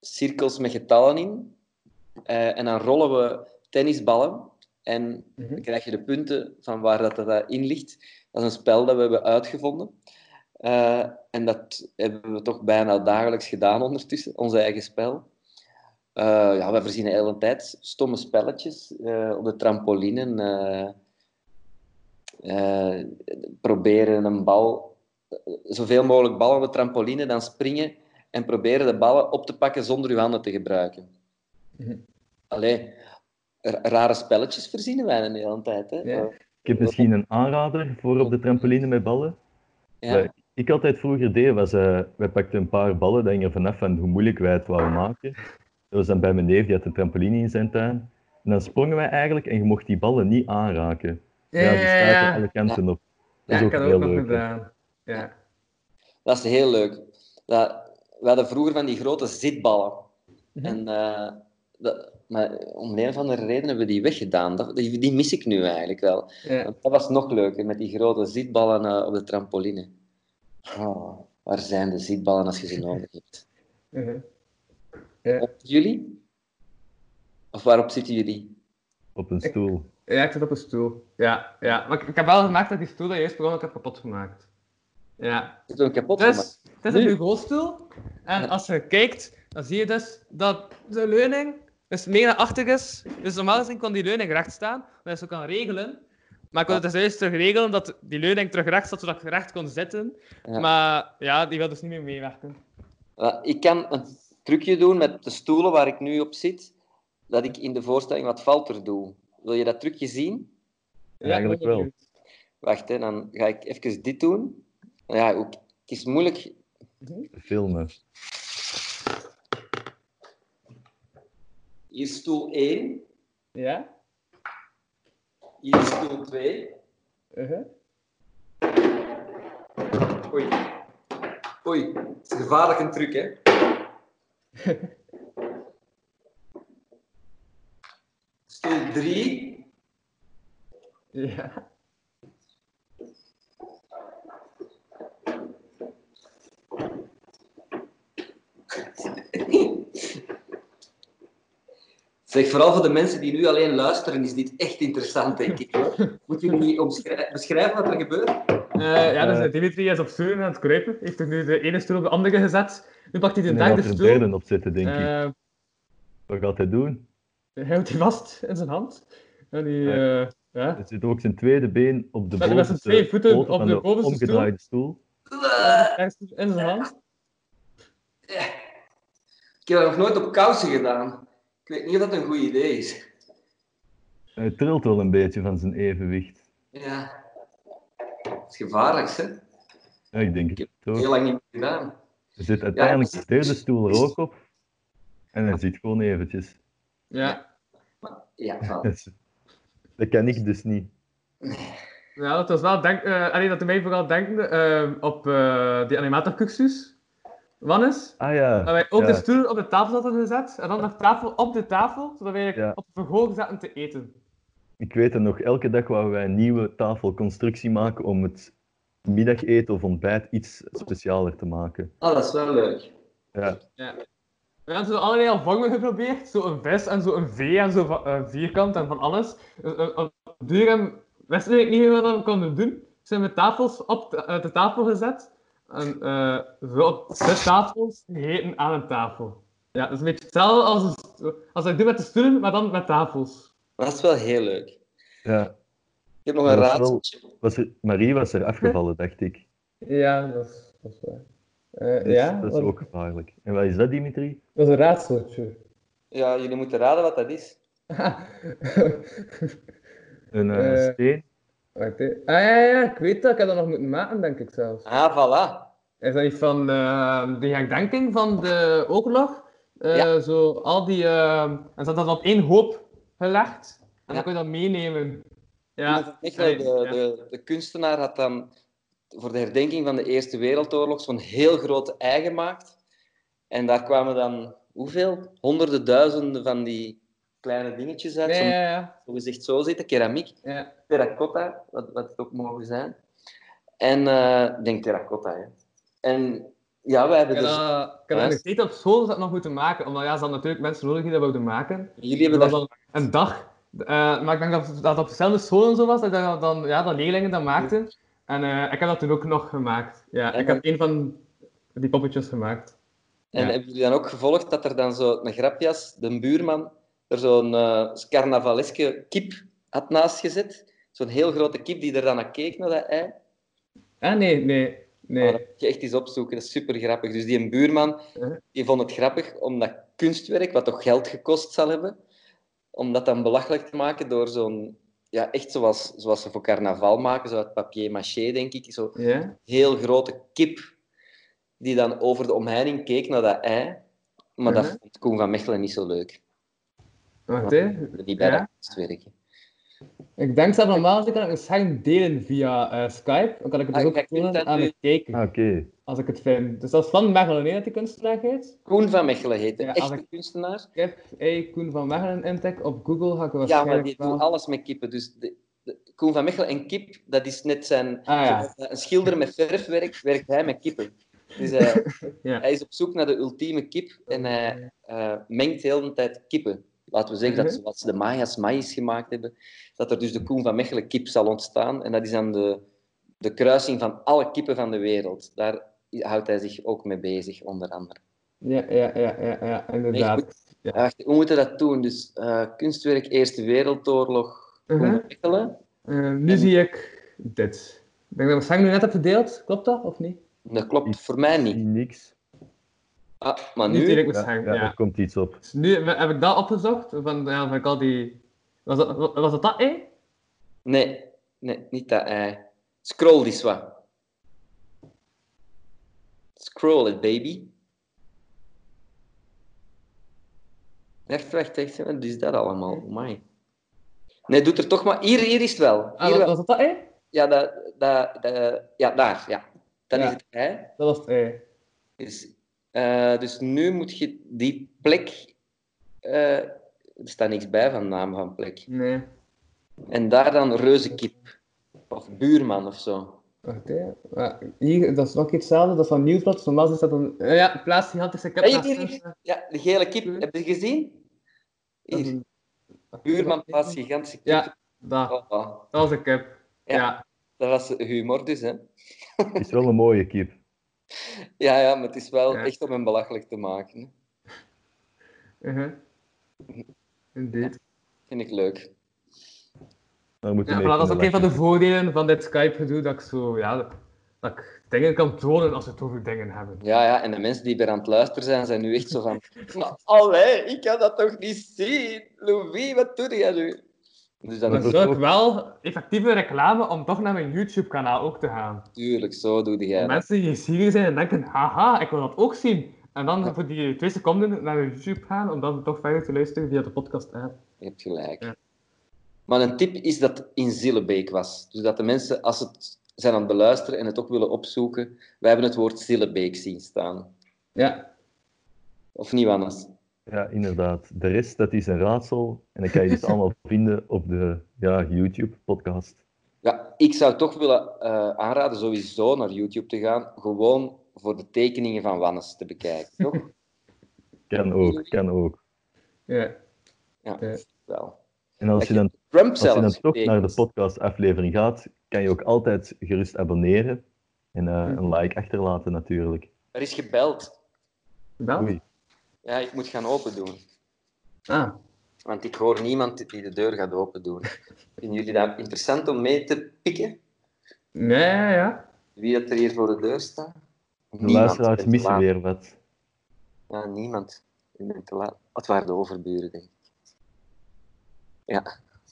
cirkels met getallen in. Eh, en dan rollen we tennisballen en Mhm. dan krijg je de punten van waar dat, dat in ligt. Dat is een spel dat we hebben uitgevonden. Eh, en dat hebben we toch bijna dagelijks gedaan ondertussen, ons eigen spel. Eh, ja, we voorzien de hele tijd stomme spelletjes eh, op de trampoline. eh, eh, proberen een bal, zoveel mogelijk ballen op de trampoline, dan springen en proberen de ballen op te pakken zonder uw handen te gebruiken. Mhm. Allee, rare spelletjes verzinnen wij de hele tijd. Hè? Ja. Ik heb misschien een aanrader voor op de trampoline met ballen. Ja. Wat ik altijd vroeger deed, was, eh wij pakten een paar ballen, dat hing er vanaf van hoe moeilijk wij het wouden maken. Dat was dan bij mijn neef, die had een trampoline in zijn tuin. En dan sprongen wij eigenlijk en je mocht die ballen niet aanraken. Ja, Ja, ja, die ja. staat alle kanten op. Dat is ik ook heel leuk. gedaan. Ja. Dat is heel leuk. Dat, we hadden vroeger van die grote zitballen. Mhm. En, eh, dat, maar om een of andere reden hebben we die weggedaan. Dat, die, die mis ik nu eigenlijk wel. Dat was nog leuker, met die grote zitballen eh, op de trampoline. Oh, waar zijn de zitballen als je ze nodig hebt? Mhm. Op jullie? Of waarop zitten jullie? Op een stoel. Ja, ik zit op een stoel. Ja, ja. Maar ik, ik heb wel gemerkt dat die stoel dat je eerst begon, ik heb kapot gemaakt. Ja. Is het kapot gemaakt? Dus, het is een bureaustoel. En als je kijkt, dan zie je dus dat de leuning dus meer naar achter is. Dus normaal gezien kon die leuning recht staan, dat je zo kan regelen. Maar ik kon het dus juist terug regelen dat die leuning terug recht zat, zodat ik recht kon zitten. Ja. Maar ja, die wil dus niet meer meewerken. Ja, Ik kan een trucje doen met de stoelen waar ik nu op zit, dat ik in de voorstelling wat falter doe. Wil je dat trucje zien? Eigenlijk ik ben wel. Wacht, hè, dan ga ik even dit doen. Ja, ook, het is moeilijk. Filmen. Hier is stoel 1, Ja? Hier is stoel 2. Uh-huh. Oei. Oei, het is gevaarlijk een truc, hè? stoel 3. Ja. Zeg, vooral voor de mensen die nu alleen luisteren, is dit echt interessant, denk ik. hoor. Moeten jullie omschrij- beschrijven wat er gebeurt? Eh, ja, dus Eh. eh, Dimitri is op stoel aan het kruipen. Heeft er nu de ene stoel op de andere gezet. Nu pakt hij de En hij derde gaat er stoel. derde op zitten, denk ik. Wat gaat hij doen? hij houdt die vast in zijn hand. En die, Ja. ja. Er zit ook zijn tweede been op de Met- met zijn bovenste twee voeten op van de bovenste omgedraaide stoel. Ergens in zijn hand. Ik heb dat nog nooit op kousen gedaan. Ik weet niet of dat een goed idee is. Hij trilt wel een beetje van zijn evenwicht. Ja. Dat is gevaarlijk, hè? Ja, ik denk Ik het ook. heel lang niet meer gedaan. Er zit uiteindelijk de derde stoel er ook op. En hij zit gewoon eventjes. Ja. Ja, van. Dat kan ik dus niet. Ja, dat was wel denk, eh allee, dat doet mij vooral denken eh, op eh, die animatorcursus. Wannes? Ah ja. Dat wij ook ja. de stoelen op de tafel hadden gezet en dan nog tafel op de tafel, zodat wij Ja. op de verhoog zaten te eten. Ik weet het nog, elke dag wouden wij een nieuwe tafelconstructie maken om het middageten of ontbijt iets specialer te maken. Oh, dat is wel leuk. Ja, We hebben zo allerlei vormen geprobeerd, zo een vis en zo een V en zo van, eh, vierkant en van alles. Dus, eh, Op duur en wisten we niet wat we konden doen. Zijn we tafels op de, eh, de tafel gezet. En eh, zo zes tafels gegeten aan een tafel. Ja, dat is een beetje hetzelfde als, een als ik doe met de stoelen, maar dan met tafels. Maar dat is wel heel leuk. ja. Ik heb nog Ja, een raadseltje. Was er, Marie was er afgevallen, dacht ik. Ja, dat is, dat is waar. Eh, Dus dat is ook gevaarlijk. En wat is dat, Dimitri? dat is een raadseltje. Ja, jullie moeten raden wat dat is. Een eh, Eh. steen? Wacht. Ah ja, ja, ik weet dat. Ik heb dat nog moeten maken, denk ik zelfs. Ah, voilà. Is dat niet van eh, de herdenking van de oorlog? Eh, Ja. Zo al die... eh, en ze had dat op één hoop gelegd. En Ja. dan kun je dat meenemen. Ja, de, de, de kunstenaar had dan voor de herdenking van de Eerste Wereldoorlog zo'n heel grote ei gemaakt. En daar kwamen dan, hoeveel? Honderden, duizenden van die kleine dingetjes uit. Ja, Zo, ja, ja. zo gezegd zo zitten, keramiek. ja. terracotta, wat, wat het ook mogen zijn. En eh, ik denk terracotta, hè. En ja, wij Ik hebben heb dus... ik heb dat nog steeds op school dat nog moeten maken. Omdat ja, ze hadden natuurlijk mensen nodig die dat wilden maken. Jullie hebben Dat een dag. Eh, maar ik denk dat dat op dezelfde school en zo was, dat, dat, dan, ja, dat leerlingen dat maakten. En eh, ik heb dat toen ook nog gemaakt. Ja, En ik dan- heb een van die poppetjes gemaakt. En Ja. hebben jullie dan ook gevolgd dat er dan zo een grapjas, de buurman, er zo'n eh carnavaleske kip had naast gezet? Zo'n heel grote kip die er dan naar keek, naar dat ei. Ah, nee, nee, nee. dat moet je echt eens opzoeken, dat is super grappig. Dus die een buurman, die vond het grappig om dat kunstwerk, wat toch geld gekost zal hebben, om dat dan belachelijk te maken door zo'n, ja, echt zoals, zoals ze voor carnaval maken, zo uit papier-maché, denk ik, zo Ja? heel grote kip, die dan over de omheining keek naar dat ei. Maar dat vond Koen van Mechelen niet zo leuk. Wacht, hè. Die bij Ja? dat kunstwerk. Ik denk zelf normaal kan ik een scherm delen via eh, Skype. Dan kan ik het dus Ah, ook tonen dat aan de kijker, Ah, Oké. als ik het vind. Dus dat is Van Mechelen, nee, dat die kunstenaar heet. Koen van Mechelen heet de Ja, als echte ik- kunstenaar. Ik heb hey, Koen van Mechelen intik op Google, ga ik Ja, waarschijnlijk maar die wel... doet alles met kippen. Dus de, de- Koen van Mechelen en kip, dat is net zijn... Ah, ja. Een schilder met verfwerk werkt hij met kippen. Dus hij, Ja. hij is op zoek naar de ultieme kip en hij eh, mengt de hele tijd kippen. Laten we zeggen dat Mhm. zoals de Maya's maïs gemaakt hebben, dat er dus de Koen van Mechelen kip zal ontstaan. En dat is dan de, de kruising van alle kippen van de wereld. Daar houdt hij zich ook mee bezig, onder andere. Ja, ja, ja, ja, ja, Nee, inderdaad. goed. Ja, wacht, hoe moeten we dat doen? Dus eh, kunstwerk Eerste Wereldoorlog, Koen Mhm. van Mechelen. Eh, nu zie ik dit. Ik denk dat we nu net hebben gedeeld, klopt dat of niet? Dat klopt voor mij niet. niks. Ah, maar Nu nu... met Ja, ja, ja. er komt iets op. Dus nu heb ik dat opgezocht, van, ja, van ik al die... Was dat, was dat dat, eh? Nee, nee, niet dat ei. Scroll eens wat. Scroll it, baby. Wacht, wacht, wacht. Wat is dat allemaal? Amai. Nee, doet er toch maar... Hier, hier is het wel. Ah, Hier was, wel. was dat dat, eh? Ja, dat, dat, dat, ja, daar. Ja. Dat Ja. is het ei. Dat was het, eh. Dus, eh, dus nu moet je die plek... eh, er staat niks bij van naam van plek. Nee. En daar dan reuzenkip. Of buurman of zo. Wacht, hè. Ja, hier, dat is nog iets hetzelfde, dat is van Nieuwsblad. Dus normaal is dat een... eh, ja, plaats gigantische kip. Hey, naast hier. Ja, de gele kip. Heb je gezien? Hier. een- Buurman plaatst gigantische kip. Ja, dat. Oh, oh. Dat was een kip. Ja. Ja. Dat was humor dus, hè? Het is wel een mooie kip. Ja, ja, maar het is wel Ja. echt om hem belachelijk te maken. hè. Uh-huh. Indeed. Vind ik leuk. Daar moeten Ja, we maar dat is ook een van de voordelen van dit Skype-gedoe, dat ik zo, ja, dat ik dingen kan tonen als we het over dingen hebben. Ja, ja, en de mensen die weer aan het luisteren zijn, zijn nu echt zo van... Maar, allee, ik kan dat toch niet zien? Louis, wat doe jij nu? Dus dan is ook wel effectieve reclame om toch naar mijn YouTube-kanaal ook te gaan. natuurlijk, zo doe jij dat. Mensen die hier zijn en denken, haha, ik wil dat ook zien. En dan voor die twee seconden naar YouTube gaan, om dan toch verder te luisteren via de podcast-app. Je hebt gelijk. Ja. Maar een tip is dat het in Zillebeek was. Dus dat de mensen, als ze het zijn aan het beluisteren en het ook willen opzoeken, wij hebben het woord Zillebeek zien staan. Ja, Of niet, Wannes? Ja, inderdaad. De rest, dat is een raadsel. En dat kan je dus allemaal vinden op de ja, YouTube-podcast. Ja, ik zou toch willen eh, aanraden sowieso naar YouTube te gaan, gewoon voor de tekeningen van Wannes te bekijken, toch? Kan ook, kan ook. ja. Ja, Ja. wel. En als je dan, Trump als je dan toch naar de getekend. podcast-aflevering gaat, kan je ook altijd gerust abonneren. En eh, een like achterlaten natuurlijk. Er is gebeld. Wel? Ja, ik moet gaan open doen. Ah, Want ik hoor niemand die de deur gaat open doen. Vinden jullie dat interessant om mee te pikken? nee, ja. Wie dat er hier voor de deur staat? De luisteraars missen weer wat. Ja, niemand. Ik ben te laat. Het waren de overburen, denk ik. Ja,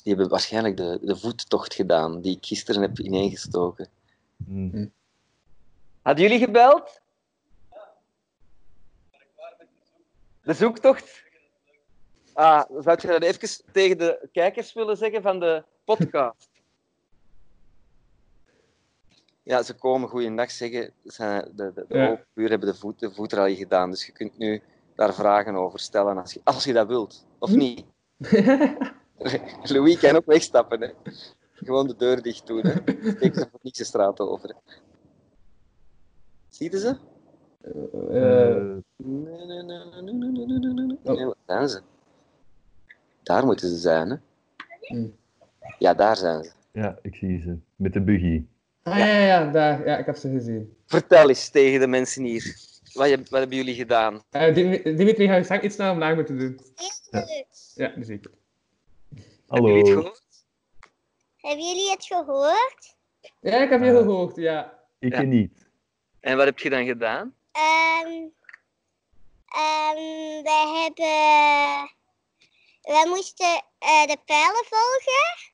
die hebben waarschijnlijk de, de voettocht gedaan die ik gisteren heb ineengestoken. Hm. Hadden jullie gebeld? De zoektocht? Ah, zou je dat even tegen de kijkers willen zeggen van de podcast? Ja, ze komen goeiedag zeggen. De, de, de Ja. hebben de, voet, de voetrally gedaan, dus je kunt nu daar vragen over stellen als je, als je dat wilt. Of niet? Louis kan ook wegstappen. Hè. Gewoon de deur dicht doen. Hè. Steek ze voor niks de straat over. Hè. Zie je ze? Daar zijn ze. Daar moeten ze zijn, hè? Ja, daar zijn ze. Ja, ik zie ze. Met de buggy. Ah, ja, ja, ja, daar. ja ik heb ze gezien. Vertel eens tegen de mensen hier. Wat, je, wat hebben jullie gedaan? Uh, Dimitri, ga je straks iets naar omlaag moeten doen. Ja, ja dat ik. Hallo. Hebben jullie het gehoord? Hebben jullie het gehoord? Ja, ik heb je uh, gehoord, ja. Ik ja. niet. En wat heb je dan gedaan? Ehm ehm, wij hebben... Wij moesten eh, de pijlen volgen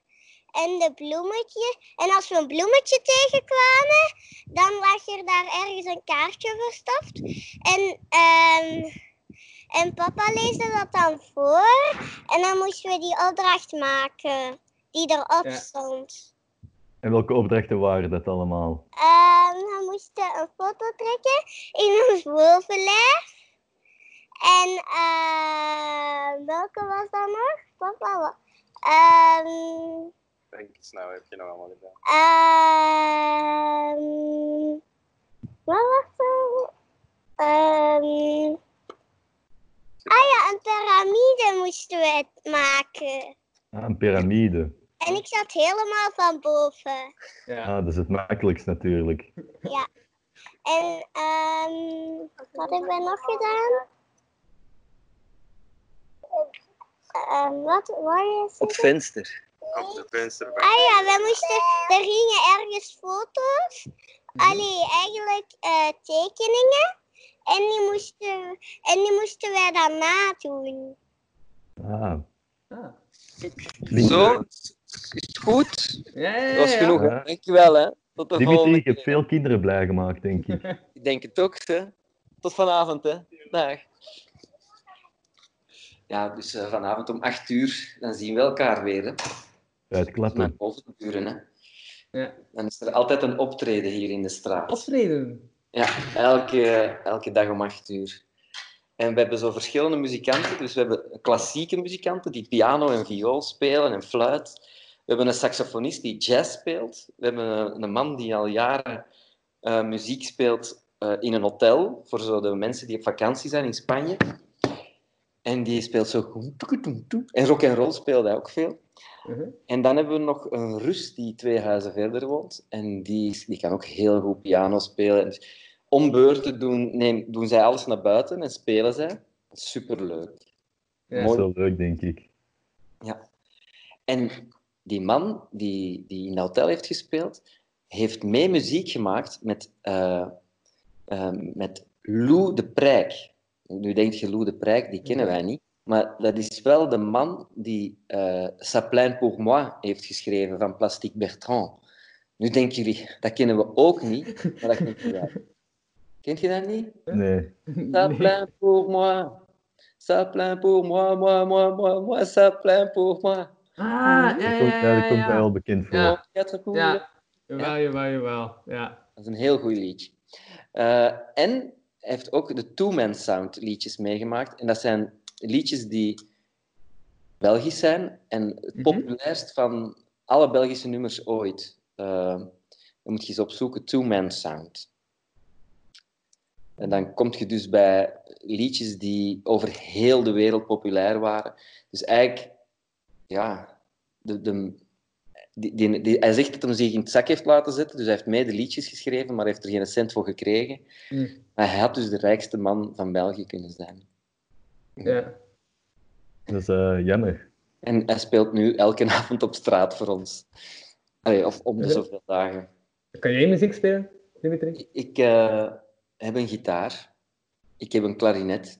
en de bloemetje. En als we een bloemetje tegenkwamen, dan lag er daar ergens een kaartje verstopt. En, ehm, en papa leesde dat dan voor. En dan moesten we die opdracht maken die erop Ja. stond. En welke opdrachten waren dat allemaal? Ehm, we moesten een foto trekken in ons bovenlijf. En ehm welke was dat nog? Papa, wa- ehm Denk eens nou, heb je nog allemaal gedaan? ehm wat was dat? Ehm ah ja, een piramide moesten we het maken. Ah, een piramide. En ik zat helemaal van boven. Ja. Ah, dat is het makkelijkst natuurlijk. En ehm wat hebben we nog gedaan? Ehm wat waar is Op het venster. Op de vensterbank. Ah ja, we moesten, er gingen ergens foto's, allee, eigenlijk eh, tekeningen. En die, moesten, en die moesten wij dan nadoen. Ah, Ah. Zo, is het goed? Ja, ja, Dat was ja. genoeg, hè? Dankjewel, hè. Tot de Dimitri, volgende je hebt keer. veel kinderen blij gemaakt, denk ik. Ik denk het ook, hè. Tot vanavond, hè. Dag. Ja, dus eh, vanavond om 8 uur, dan zien we elkaar weer, hè. Uit Naar klappen. bovenburen, hè. Ja. Dan is er altijd een optreden hier in de straat. Optreden. Ja, elke, elke dag om 8 uur. En we hebben zo verschillende muzikanten. Dus we hebben klassieke muzikanten die piano en viool spelen en fluit. We hebben een saxofonist die jazz speelt. We hebben een, man die al jaren eh, muziek speelt eh, in een hotel voor zo de mensen die op vakantie zijn in Spanje. En die speelt zo... En rock en roll speelde hij ook veel. Mhm. En dan hebben we nog een Rus die twee huizen verder woont. En die, die kan ook heel goed piano spelen. En dus om beurten doen, neem, doen zij alles naar buiten en spelen zij. Superleuk. Ja. Dat is Mooi. wel leuk, denk ik. Ja. En die man die, die in dat hotel heeft gespeeld, heeft mee muziek gemaakt met, eh, eh, met Lou de Prijk. Nu denk je, Lou de Prijk, die kennen wij niet. Maar dat is wel de man die eh Ça plaint pour moi heeft geschreven van Plastique Bertrand. Nu denken jullie, dat kennen we ook niet, maar dat kent je wel. Kent je dat niet? Nee. Ça plaint pour moi. Ça plaint pour moi, moi, moi, moi, moi, ça plaint pour moi. Ah, ja, Dat ja, komt, ja, ja, dat komt mij wel bekend voor. Ja. Ja, jawel, jawel, jawel. Ja. Dat is een heel goed liedje. Eh, en hij heeft ook de Two-Man Sound liedjes meegemaakt. En dat zijn liedjes die Belgisch zijn en het Mhm. populairst van alle Belgische nummers ooit. Eh, dan moet je eens opzoeken, Two-Man Sound. En dan kom je dus bij liedjes die over heel de wereld populair waren. Dus eigenlijk, ja, de, de, die, die, die- hij zegt dat hij zich in het zak heeft laten zetten, dus hij heeft mede liedjes geschreven, maar heeft er geen cent voor gekregen. Hm. Maar hij had dus de rijkste man van België kunnen zijn. ja. Dat is eh, jammer. En hij speelt nu elke avond op straat voor ons. Allee, of om de zoveel dagen. Kan jij muziek spelen, Dimitri? Ik eh, heb een gitaar, ik heb een klarinet,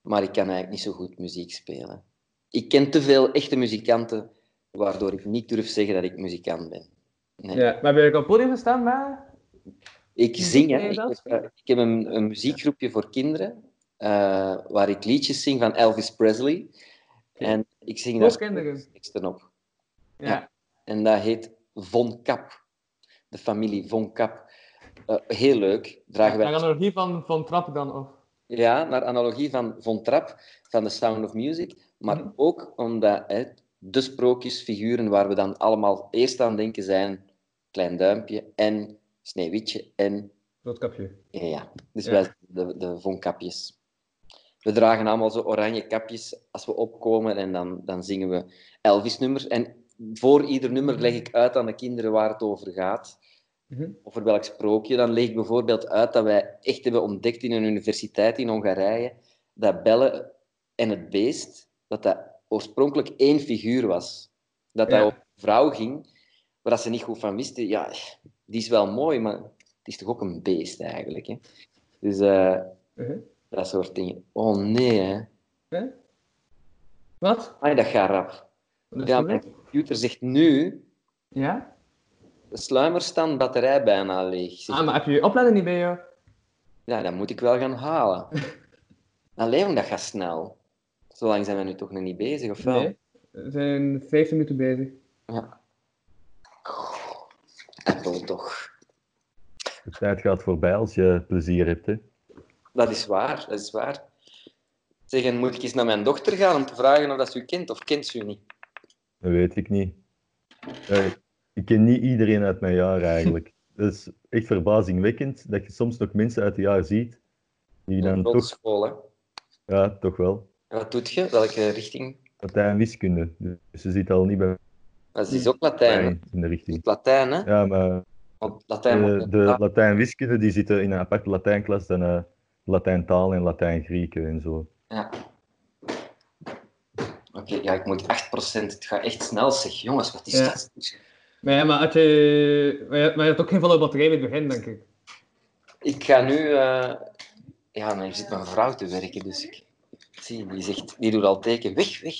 maar ik kan eigenlijk niet zo goed muziek spelen. Ik ken te veel echte muzikanten, waardoor ik niet durf zeggen dat ik muzikant ben. Nee. Ja. Maar heb je op het podium gestaan, maar... Ik zing, hè. Ik heb, eh, ik heb een, een muziekgroepje voor kinderen, eh, waar ik liedjes zing van Elvis Presley. En ik zing daar teksten op. Ja. En dat heet Von Kap. De familie Von Kap. Eh, heel leuk. Dragen Naar wij... analogie van, van Trap dan, of... Ja, naar analogie van Von Trapp, van The Sound of Music. Maar Mhm. ook omdat hè, de sprookjesfiguren waar we dan allemaal eerst aan denken zijn Klein Duimpje en Sneeuwwitje en Roodkapje. Ja, ja. dus Ja. wij zijn de, de vonkapjes. We dragen allemaal zo oranje kapjes als we opkomen en dan, dan zingen we Elvis-nummers. En voor ieder nummer leg ik uit aan de kinderen waar het over gaat. Mhm. over welk sprookje, dan leg ik bijvoorbeeld uit dat wij echt hebben ontdekt in een universiteit in Hongarije dat Belle en het beest, dat dat oorspronkelijk één figuur was. Dat dat Ja. over een vrouw ging, waar dat ze niet goed van wisten. Ja, die is wel mooi, maar het is toch ook een beest eigenlijk. Hè? Dus Mhm. dat soort dingen. Oh nee, hè. Hè? Wat? Ai, dat gaat rap. Is Ja, mijn computer zegt nu, Ja? de sluimerstand batterij bijna leeg. Zeg, Ah, maar heb je je oplader niet bij jou? Ja, dat moet ik wel gaan halen. Allee, jong, dat gaat snel. Zo lang zijn we nu toch nog niet bezig, of wel? Nee. We zijn 15 minuten bezig. Ja. Apple toch. De tijd gaat voorbij als je plezier hebt. Hè. Dat is waar, dat is waar. Zeg, en moet ik eens naar mijn dochter gaan om te vragen of dat ze u kent, of kent ze u niet? Dat weet ik niet. Eh, ik ken niet iedereen uit mijn jaar eigenlijk. Het is echt verbazingwekkend dat je soms nog mensen uit het jaar ziet die dan toch, school, hè. ja, toch wel, En wat doet je? Welke richting? Latijn wiskunde. Dus ze zit al niet bij Dat is ook Latijn, in de richting. Latijn, hè? Ja, maar Want Latijn de, wordt- de Latijn wiskunde die zitten in een aparte Latijnklas dan eh Latijn taal en Latijn Grieken en zo. Ja. Oké, ja, ik moet 8%. Het gaat echt snel, zeg. Jongens, wat is Ja. dat? Maar ja, maar, had je... maar, je, maar je hebt ook geen volle batterij bij het begin, denk ik. Ik ga nu... eh, Ja, maar hier zit mijn vrouw te werken, dus ik... Zie, die zegt... Die doet al teken. Weg, weg.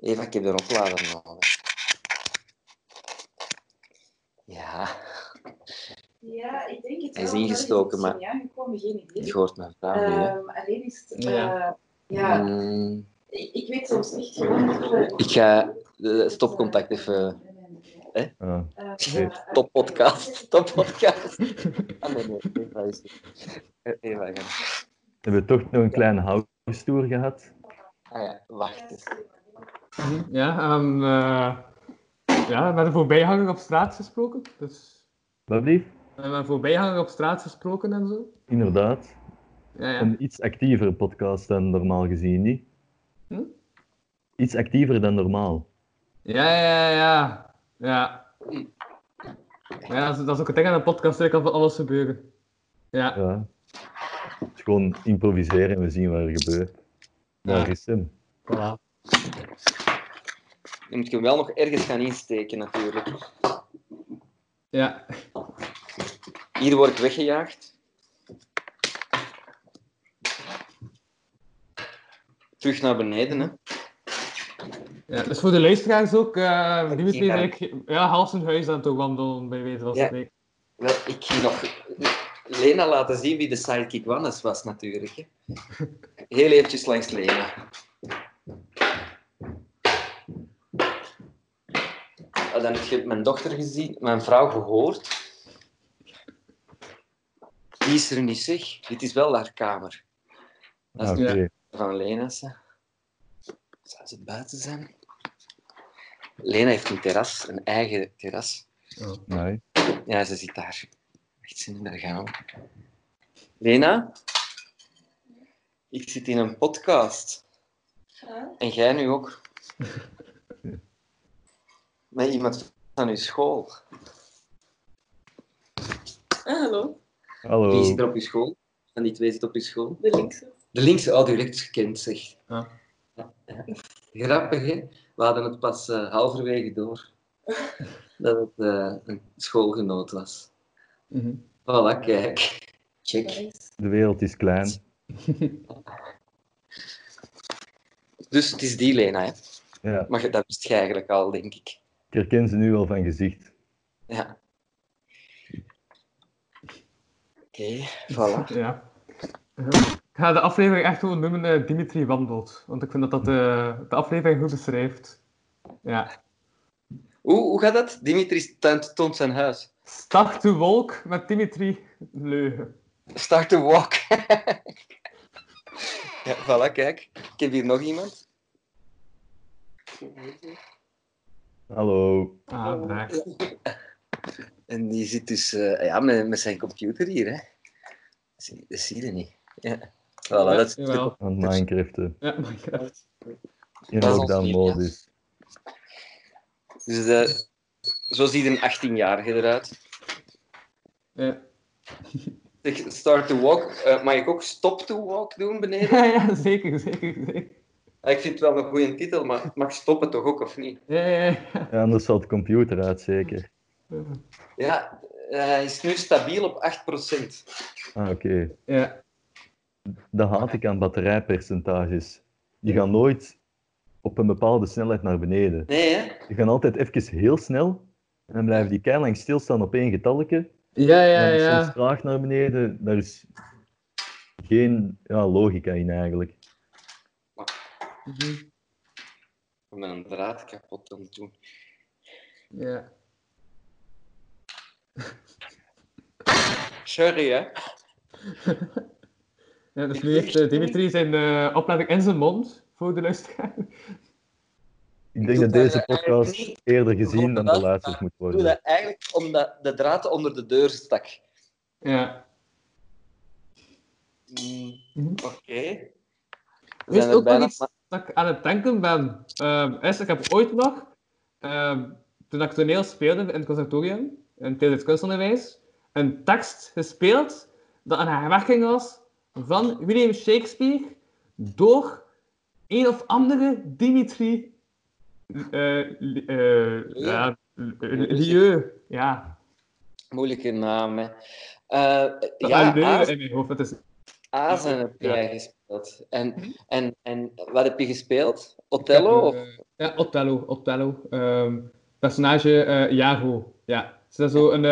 Eva, ik heb een oplader nodig. Ja, Ja, ik denk het Hij is ingestoken, maar... Ja, gekomen, geen idee. je hoort mijn vrouw nu, hè. Ehm, alleen is het... Ja. Ja. ja, Mm, ik, ik weet soms niet gewoon... ik ga de stopcontact even... Ah, Uh. Ah, nee, nee. Eva is er. Eva, ga. we hebben toch nog een kleine house tour gehad. Ah ja, wacht eens. Ja, en... eh ja, met een voorbijganger op straat gesproken. Dus... Wat lief? We hebben een voorbijganger op straat gesproken en zo. Inderdaad. Ja, ja. Een iets actievere podcast dan normaal gezien, niet? Hm? Iets actiever dan normaal. Ja, ja, ja. Ja. Ja, dat is, dat is ook het ding aan een podcast, er kan van alles gebeuren. Ja. Ja. Het is gewoon improviseren en we zien wat er gebeurt. Daar Ja. is hem. Voilà. Je moet je hem wel nog ergens gaan insteken, natuurlijk. Ja. Hier word ik weggejaagd. Terug naar beneden, hè. Ja. Dus voor de luisteraars ook, eh Dimitri is Ja. eigenlijk ja, half zijn huis aan het wandelen, bij wijze van Ja. spreken. Wel, ik ging nog Lena laten zien wie de sidekick Wannes was, natuurlijk. Hè. Heel eventjes langs Lena. Ah, Dan heb je mijn dochter gezien, mijn vrouw gehoord. Die is er niet, zeg. Dit is wel haar kamer. Dat Ah, is Oké. van Lena's. Zou ze buiten zijn? Lena heeft een terras, een eigen terras. Nee. Ja, ze zit daar. Echt zin in, daar gaan we. Lena? Ik zit in een podcast. En jij nu ook. Met iemand van uw school. Ah, hallo. Wie Hallo. zit er op uw school? Van die twee zit op uw school? De linkse. De linkse, oh, direct gekend, zeg. Ja. Ja, ja. Grappig, hè? We hadden het pas eh, halverwege door. Dat het eh, een schoolgenoot was. Mhm. Voilà, kijk. Check. De wereld is klein. Dus het is die Lena, hè? Ja. Maar dat wist je eigenlijk al, denk ik. Ik herken ze nu wel van gezicht. Ja. Oké, voilà. Ja. Ga de aflevering echt gewoon noemen eh, Dimitri wandelt. Want ik vind dat dat de, de aflevering goed beschrijft. Ja. Hoe, hoe gaat dat? Dimitri toont- toont zijn huis. Start to walk met Dimitri Leugen. Start to walk. ja, voilà, kijk. Ik heb hier nog iemand. Hallo. Ah. En die zit dus eh, ja, met, met zijn computer hier, hè. Zie- Dat zie je niet. Ja. Voilà, dat is. Aan het Minecraften. Ja, Minecraft. In lockdown modus. Dus eh, zo ziet een 18-jarige eruit. Ja. Zeg, start to walk. Eh, mag ik ook stop to walk doen beneden? Ja, ja, zeker, zeker, zeker. Ah, Ik vind het wel een goede titel, maar het mag stoppen toch ook, of niet? Ja, ja, ja. Ja, anders zal de computer uit, zeker. Ja, eh, hij is nu stabiel op 8%. Ah, oké. ja. Dat haat ik aan batterijpercentages. Die gaan nooit op een bepaalde snelheid naar beneden. Nee, hè? Die gaan altijd even heel snel en dan blijven die keilang stilstaan op één getalletje. Ja, En ja, dan soms ja. traag naar beneden. Daar is geen ja, logica in eigenlijk. Ik ben een draad kapot aan het doen. Ja. Sorry, hè? Ja, dus nu heeft eh, Dimitri zijn eh, opleiding in zijn mond, voor de luisteraar. Ik denk dat deze podcast eerder gezien dan beluisterd moet Ik doe worden. dat eigenlijk omdat de draad onder de deur stak. Ja. Mm, Mhm. Oké. Er ook nog iets dat ik aan het denken ben? Ehm is, ik heb ooit nog, ehm, toen ik toneel speelde in het conservatorium, in het kunstonderwijs, een tekst gespeeld dat een herwerking was van William Shakespeare door een of andere Dimitri eh Li- eh, ja, Lieu. Ja, Moeilijke naam, hè. Eh, ja, Lieu in mijn hoofd. Dat is, Azen heb Ja. jij gespeeld. En, en, en wat heb je gespeeld? Othello? Of... Eh, ja, Othello. Othello. Ehm, personage eh Jago. Ja. Er zit zo een,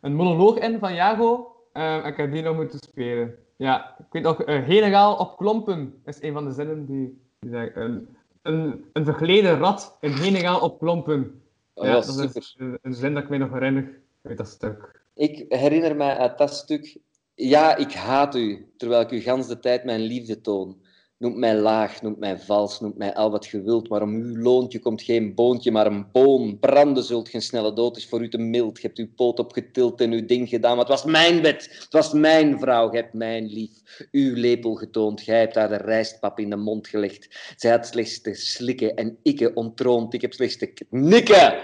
een monoloog in van Jago. en ik heb die nog moeten spelen. Ja, ik weet nog, uh, General op klompen is een van de zinnen die, die zeggen. Een, een, een vergleden rat, een General op klompen. Oh, ja, ja, dat super. is een, een zin dat ik mij nog herinner uit dat stuk. Ik herinner mij uit dat stuk... Ja, ik haat u, terwijl ik u gans de tijd mijn liefde toon. Noemt mij laag, noemt mij vals, noemt mij al wat ge wilt, maar om uw loontje komt geen boontje, maar een boon. Branden zult geen snelle dood, is voor u te mild. Je hebt uw poot opgetild en uw ding gedaan, maar het was mijn bed, het was mijn vrouw, gij hebt mijn lief. Uw lepel getoond, gij hebt haar de rijstpap in de mond gelegd. Zij had slechts te slikken en ikke ontroond, ik heb slechts te knikken.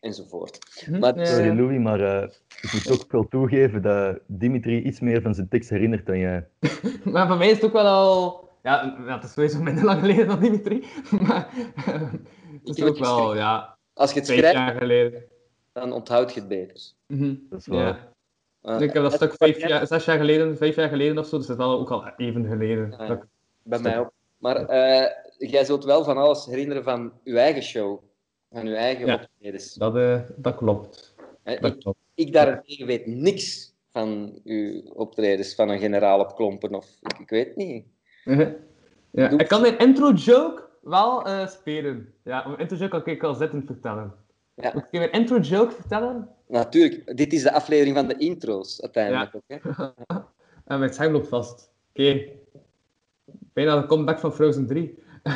Enzovoort. Hm? Maar- Ja, Sorry. Louis, maar eh, ik moet ook wel toegeven dat Dimitri iets meer van zijn tekst herinnert dan jij. Maar voor mij is het ook wel al... Ja, het is sowieso minder lang geleden dan Dimitri. Maar eh, het Ik is heb ook wel, ja, Als je het schrijft, jaar geleden. dan onthoud je het beter. Mhm. Dat is waar. Ja. Eh, ik heb dat het- stuk vijf jaar, zes jaar geleden, vijf jaar geleden of zo, dus dat is wel ook al even geleden. Ja. Dat Bij mij ook. Maar eh, jij zult wel van alles herinneren van uw eigen show. Van uw eigen Ja. optredens. dat, eh, dat klopt. Dat ik, klopt. ik daarentegen weet niks van uw optredens, van een generaal op klompen of... Ik, ik weet niet. Mhm. ja. Ik kan mijn intro-joke wel eh, spelen. Ja, mijn intro-joke kan ik al zittend vertellen. Ja. Moet ik mijn intro-joke vertellen? Natuurlijk, dit is de aflevering van de intro's uiteindelijk ook. Hè? En mijn scherm loopt vast. Oké. Bijna de comeback van Frozen 3.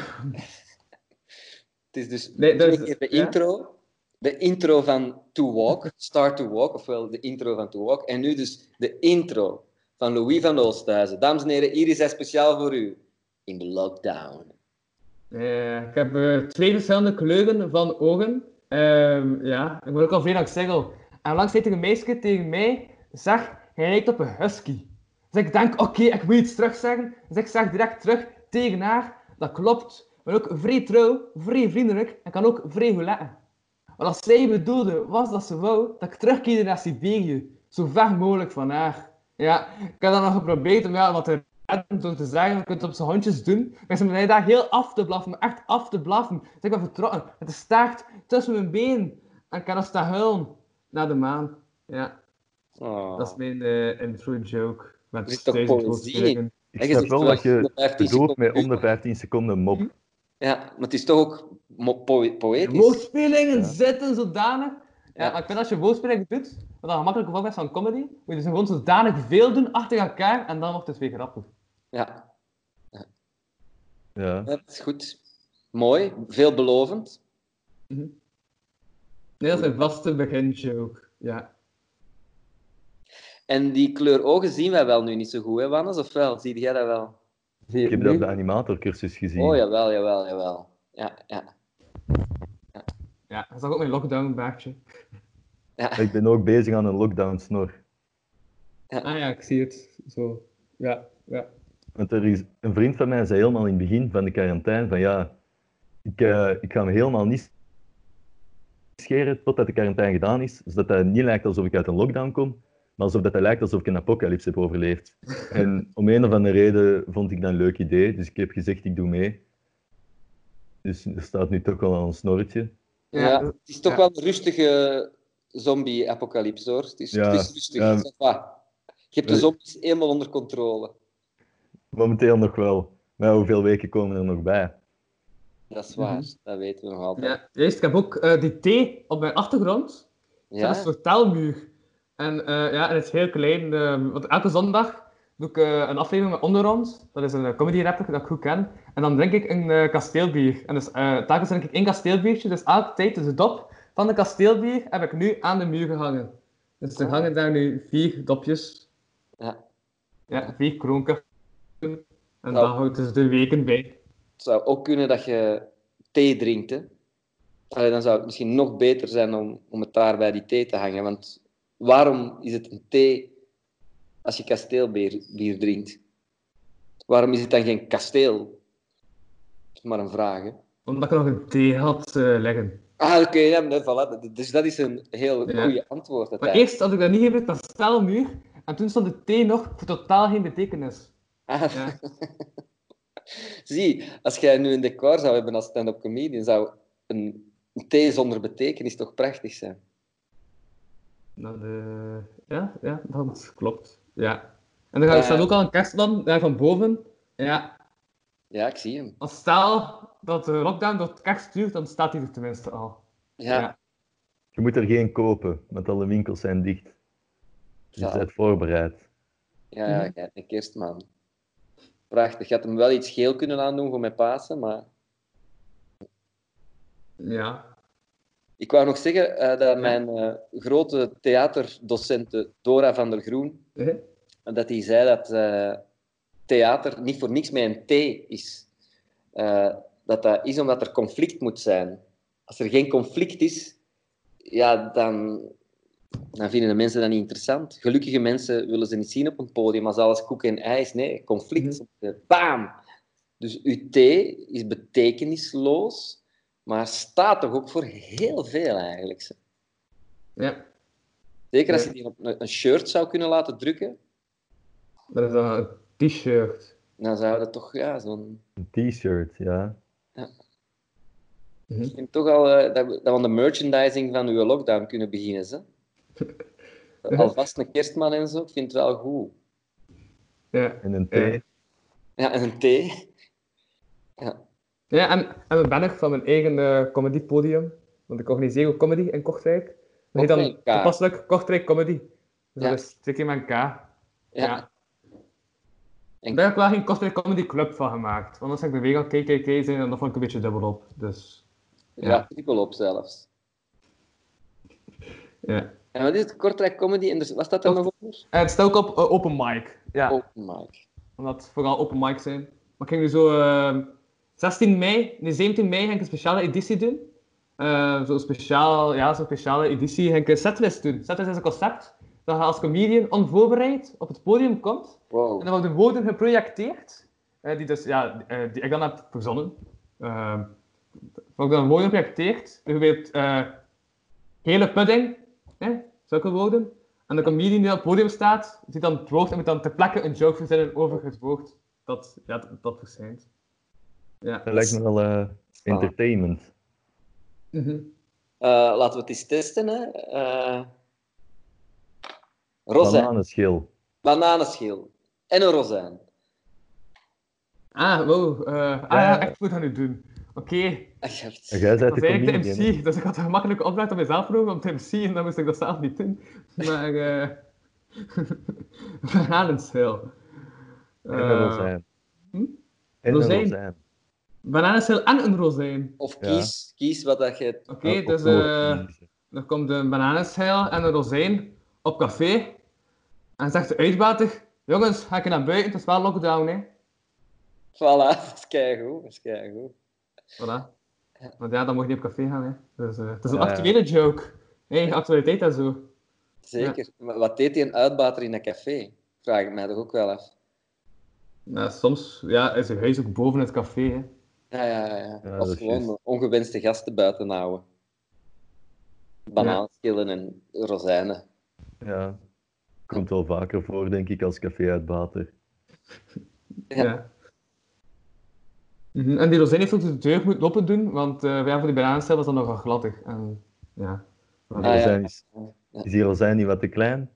Het is dus Nee, dat is- twee keer de ja. intro. De intro van To Walk, Start to Walk, ofwel de intro van To Walk. En nu dus de intro van Louis van Oosthuizen. Dames en heren, hier is hij speciaal voor u. In de lockdown. Eh, ik heb eh, twee verschillende kleuren van ogen. Ehm, ja, ik ben ook al vrij lang single. En langs een meisje tegen mij, zeg, hij lijkt op een husky. Dus ik denk, oké, ik moet iets terug zeggen. Dus ik zeg direct terug tegen haar, dat klopt. Ben ook vrij trouw, vrij vriendelijk en kan ook vrij goed letten. Wat als zij bedoelde, was dat ze wou dat ik terugkeerde naar Siberië. Zo ver mogelijk van haar. Ja, ik heb dan nog geprobeerd om ja, wat te redden, door te zeggen, je kunt het op zijn hondjes doen. Maar ze mij daar heel af te blaffen, maar echt af te blaffen. Dus ik ben vertrokken, met de staart tussen mijn benen. En ik kan nog staan huilen naar de maan. Ja, Oh. dat is mijn eh intro joke. Met zit toch poëzie. Ik snap wel dat je om de 15 bedoelt met de 15 seconden mop. Ja, maar het is toch ook poëtisch. Woordspelingen Ja. zitten zodanig. Ja, Ja. maar ik vind als je woordspelingen doet, wat dan gemakkelijk geval is van comedy, moet je dus gewoon zodanig veel doen achter elkaar en dan wordt het weer grappig. Ja, Ja. dat is goed. Mooi, veelbelovend. Nee, dat is een vaste beginjoke. Ja. En die kleur ogen zien wij wel nu niet zo goed, hè, Wannes? Of wel? Zie jij dat wel? Ik heb dat op de animatorcursus gezien. Oh, jawel, jawel, jawel. Ja, ja. Ja, dat is ook mijn lockdown-baardje. Ja. Ik ben ook bezig aan een lockdown snor. Ah ja, ik zie het. Zo. Ja, ja. Want er is een vriend van mij zei helemaal in het begin van de quarantaine van ja, ik, eh, ik ga me helemaal niet scheren totdat de quarantaine gedaan is, zodat het niet lijkt alsof ik uit een lockdown kom, maar alsof dat het lijkt alsof ik een apocalypse heb overleefd. En om een of andere reden vond ik dat een leuk idee, dus ik heb gezegd ik doe mee. Dus er staat nu toch wel al een snorretje. Ja, het is toch ja. wel een rustige zombie-apocalypse hoor. Het is, Ja, het is rustig. ja. Je hebt de zombies helemaal onder controle. Momenteel nog wel. Maar hoeveel weken komen er nog bij? Dat is waar, Mhm. dat weten we nog altijd. ja. Juist, ik heb ook eh, die thee op mijn achtergrond. Ja? Dat is een soort taalmuur. En, eh, ja, en het is heel klein. eh, want elke zondag doe ik eh, een aflevering met Onderrond. Dat is een comedy rapper dat ik goed ken. En dan drink ik een eh, kasteelbier. En dus eh telkens drink ik één kasteelbiertje. Dus elke tijd, dus de dop van de kasteelbier, heb ik nu aan de muur gehangen. Dus er Ah. hangen daar nu vier dopjes. Ja. Ja, vier kroonkasten. En Nou. daar houdt dus de weken bij. Het zou ook kunnen dat je thee drinkt. Hè? Allee, dan zou het misschien nog beter zijn om, om het daar bij die thee te hangen. Want waarom is het een thee als je kasteelbier bier drinkt? Waarom is het dan geen kasteel? Dat is maar een vraag. Hè? Omdat ik nog een thee had eh, leggen. Ah, oké, ja, nee, voilà. Dus dat is een heel Ja. goede antwoord. Maar eerst had ik dat niet gebruikt, dat staalmuur. En toen stond de thee nog voor totaal geen betekenis. Ah, Ja. Zie, als jij nu een decor zou hebben als stand-up comedian, zou een, thee zonder betekenis toch prachtig zijn? Nou, de... ja, ja, dat klopt. Ja. En dan Eh. staat ook al een kerstman daar van boven. Ja, Ja, ik zie hem. als stel dat de lockdown tot kerst duurt, dan staat hij er tenminste al. Ja, Ja. Je moet er geen kopen, want alle winkels zijn dicht. Dus je bent voorbereid. ja, ja, jij een kerstman. Prachtig. Je had hem wel iets geel kunnen aandoen voor mijn Pasen, maar Ja. ik wou nog zeggen eh, dat mijn eh, grote theaterdocente Dora van der Groen, Eh? dat hij zei dat eh, theater niet voor niks met een T is. Eh, dat dat is omdat er conflict moet zijn. Als er geen conflict is, ja, dan, dan vinden de mensen dat niet interessant. Gelukkige mensen willen ze niet zien op een podium als alles koek en ijs. Nee, conflict. Bam! Dus uw T is betekenisloos, maar staat toch ook voor heel veel eigenlijk. Ja. Zeker als je die op een een shirt zou kunnen laten drukken, Dat is dan een t-shirt. dan zou dat toch ja, zo'n Een t-shirt, ja. Mhm. Ik vind toch al eh, dat, we, dat we aan de merchandising van uw lockdown kunnen beginnen. Hè? Alvast een kerstman en zo, ik vind het wel goed. Ja. En een Ja. thee. Ja, en een thee. Ja. Ja, en, en een banner van mijn eigen eh comedypodium. Want ik organiseer ook comedy in Kortrijk. Dat heet dan toepasselijk Kortrijk Comedy. Dus Ja. dat is twee keer met een K. Ja. Ja. En- Daar heb ik wel geen Kortrijk Comedy Club van gemaakt. Want anders zeg ik de week al KKK zijn en dat vond ik een beetje dubbel op. Dus, Ja, Ja. triple op zelfs. ja. En wat is het? Kortrijk Comedy en dus, wat staat er nog onder? En het staat ook op eh, open mic. Ja, Open mic. omdat het vooral open mic zijn. Maar ik ging nu zo... eh, 16 mei, nee 17 mei ga ik een speciale editie doen. Eh, zo'n speciaal, ja, zo'n speciale editie ga ik een setlist doen. Setlist is een concept dat je als comedian onvoorbereid op het podium komt. Wow. En dan worden woorden geprojecteerd, eh, die, dus, ja, eh, die ik dan heb verzonnen. Uh, worden dan woorden geprojecteerd, bijvoorbeeld eh hele pudding, hè, zulke woorden. En de comedian die op het podium staat, ziet dan het woord en moet dan ter plekke een joke verzinnen over het woord dat, ja, dat, dat verschijnt. Ja. Dat lijkt me wel eh, entertainment. Mhm. Eh, laten we het eens testen. Hè. Rozijn. Bananenschil. Bananenschil. En een rozijn. Ah, wow. eh, ah ja, echt goed aan u doen. Oké, En jij bent dat de de? MC, dus ik had een gemakkelijke opdracht om mezelf genomen om te MC en dan moest ik dat zelf niet doen. Maar, eh bananenschil. En een Eh, rozijn. hm? En een Rozijn. rozijn. bananenschil en een rozijn. Of Ja. kies, kies wat dat je... Oké, Ja, dus eh er komt een bananenschil en een rozijn op café. En zegt de uitbater, jongens, ga ik naar buiten, het is wel lockdown, hè. Voilà, dat is keigoed. Dat is keigoed. Voilà. Want ja, dan mag je niet op café gaan. Hè. Dus, eh, het is een Ja, ja. actuele joke. Hey, actualiteit en zo. Zeker. Maar wat deed hij een uitbater in een café? Vraag ik mij toch ook wel af. Nou, soms ja, is een huis ook boven het café. Hè. Ja, ja, ja. ja. Of gewoon juist. ongewenste gasten buiten houden. Banaanschillen en rozijnen. Ja. Komt wel vaker voor, denk ik, als café-uitbater. Ja. Ja. Mhm, En die rozijn heeft ook de deur moeten open doen, want eh ja, voor die bananenstel was dat nogal gladdig. En, ja. Ah, ja. is, is die rozijn niet wat te klein?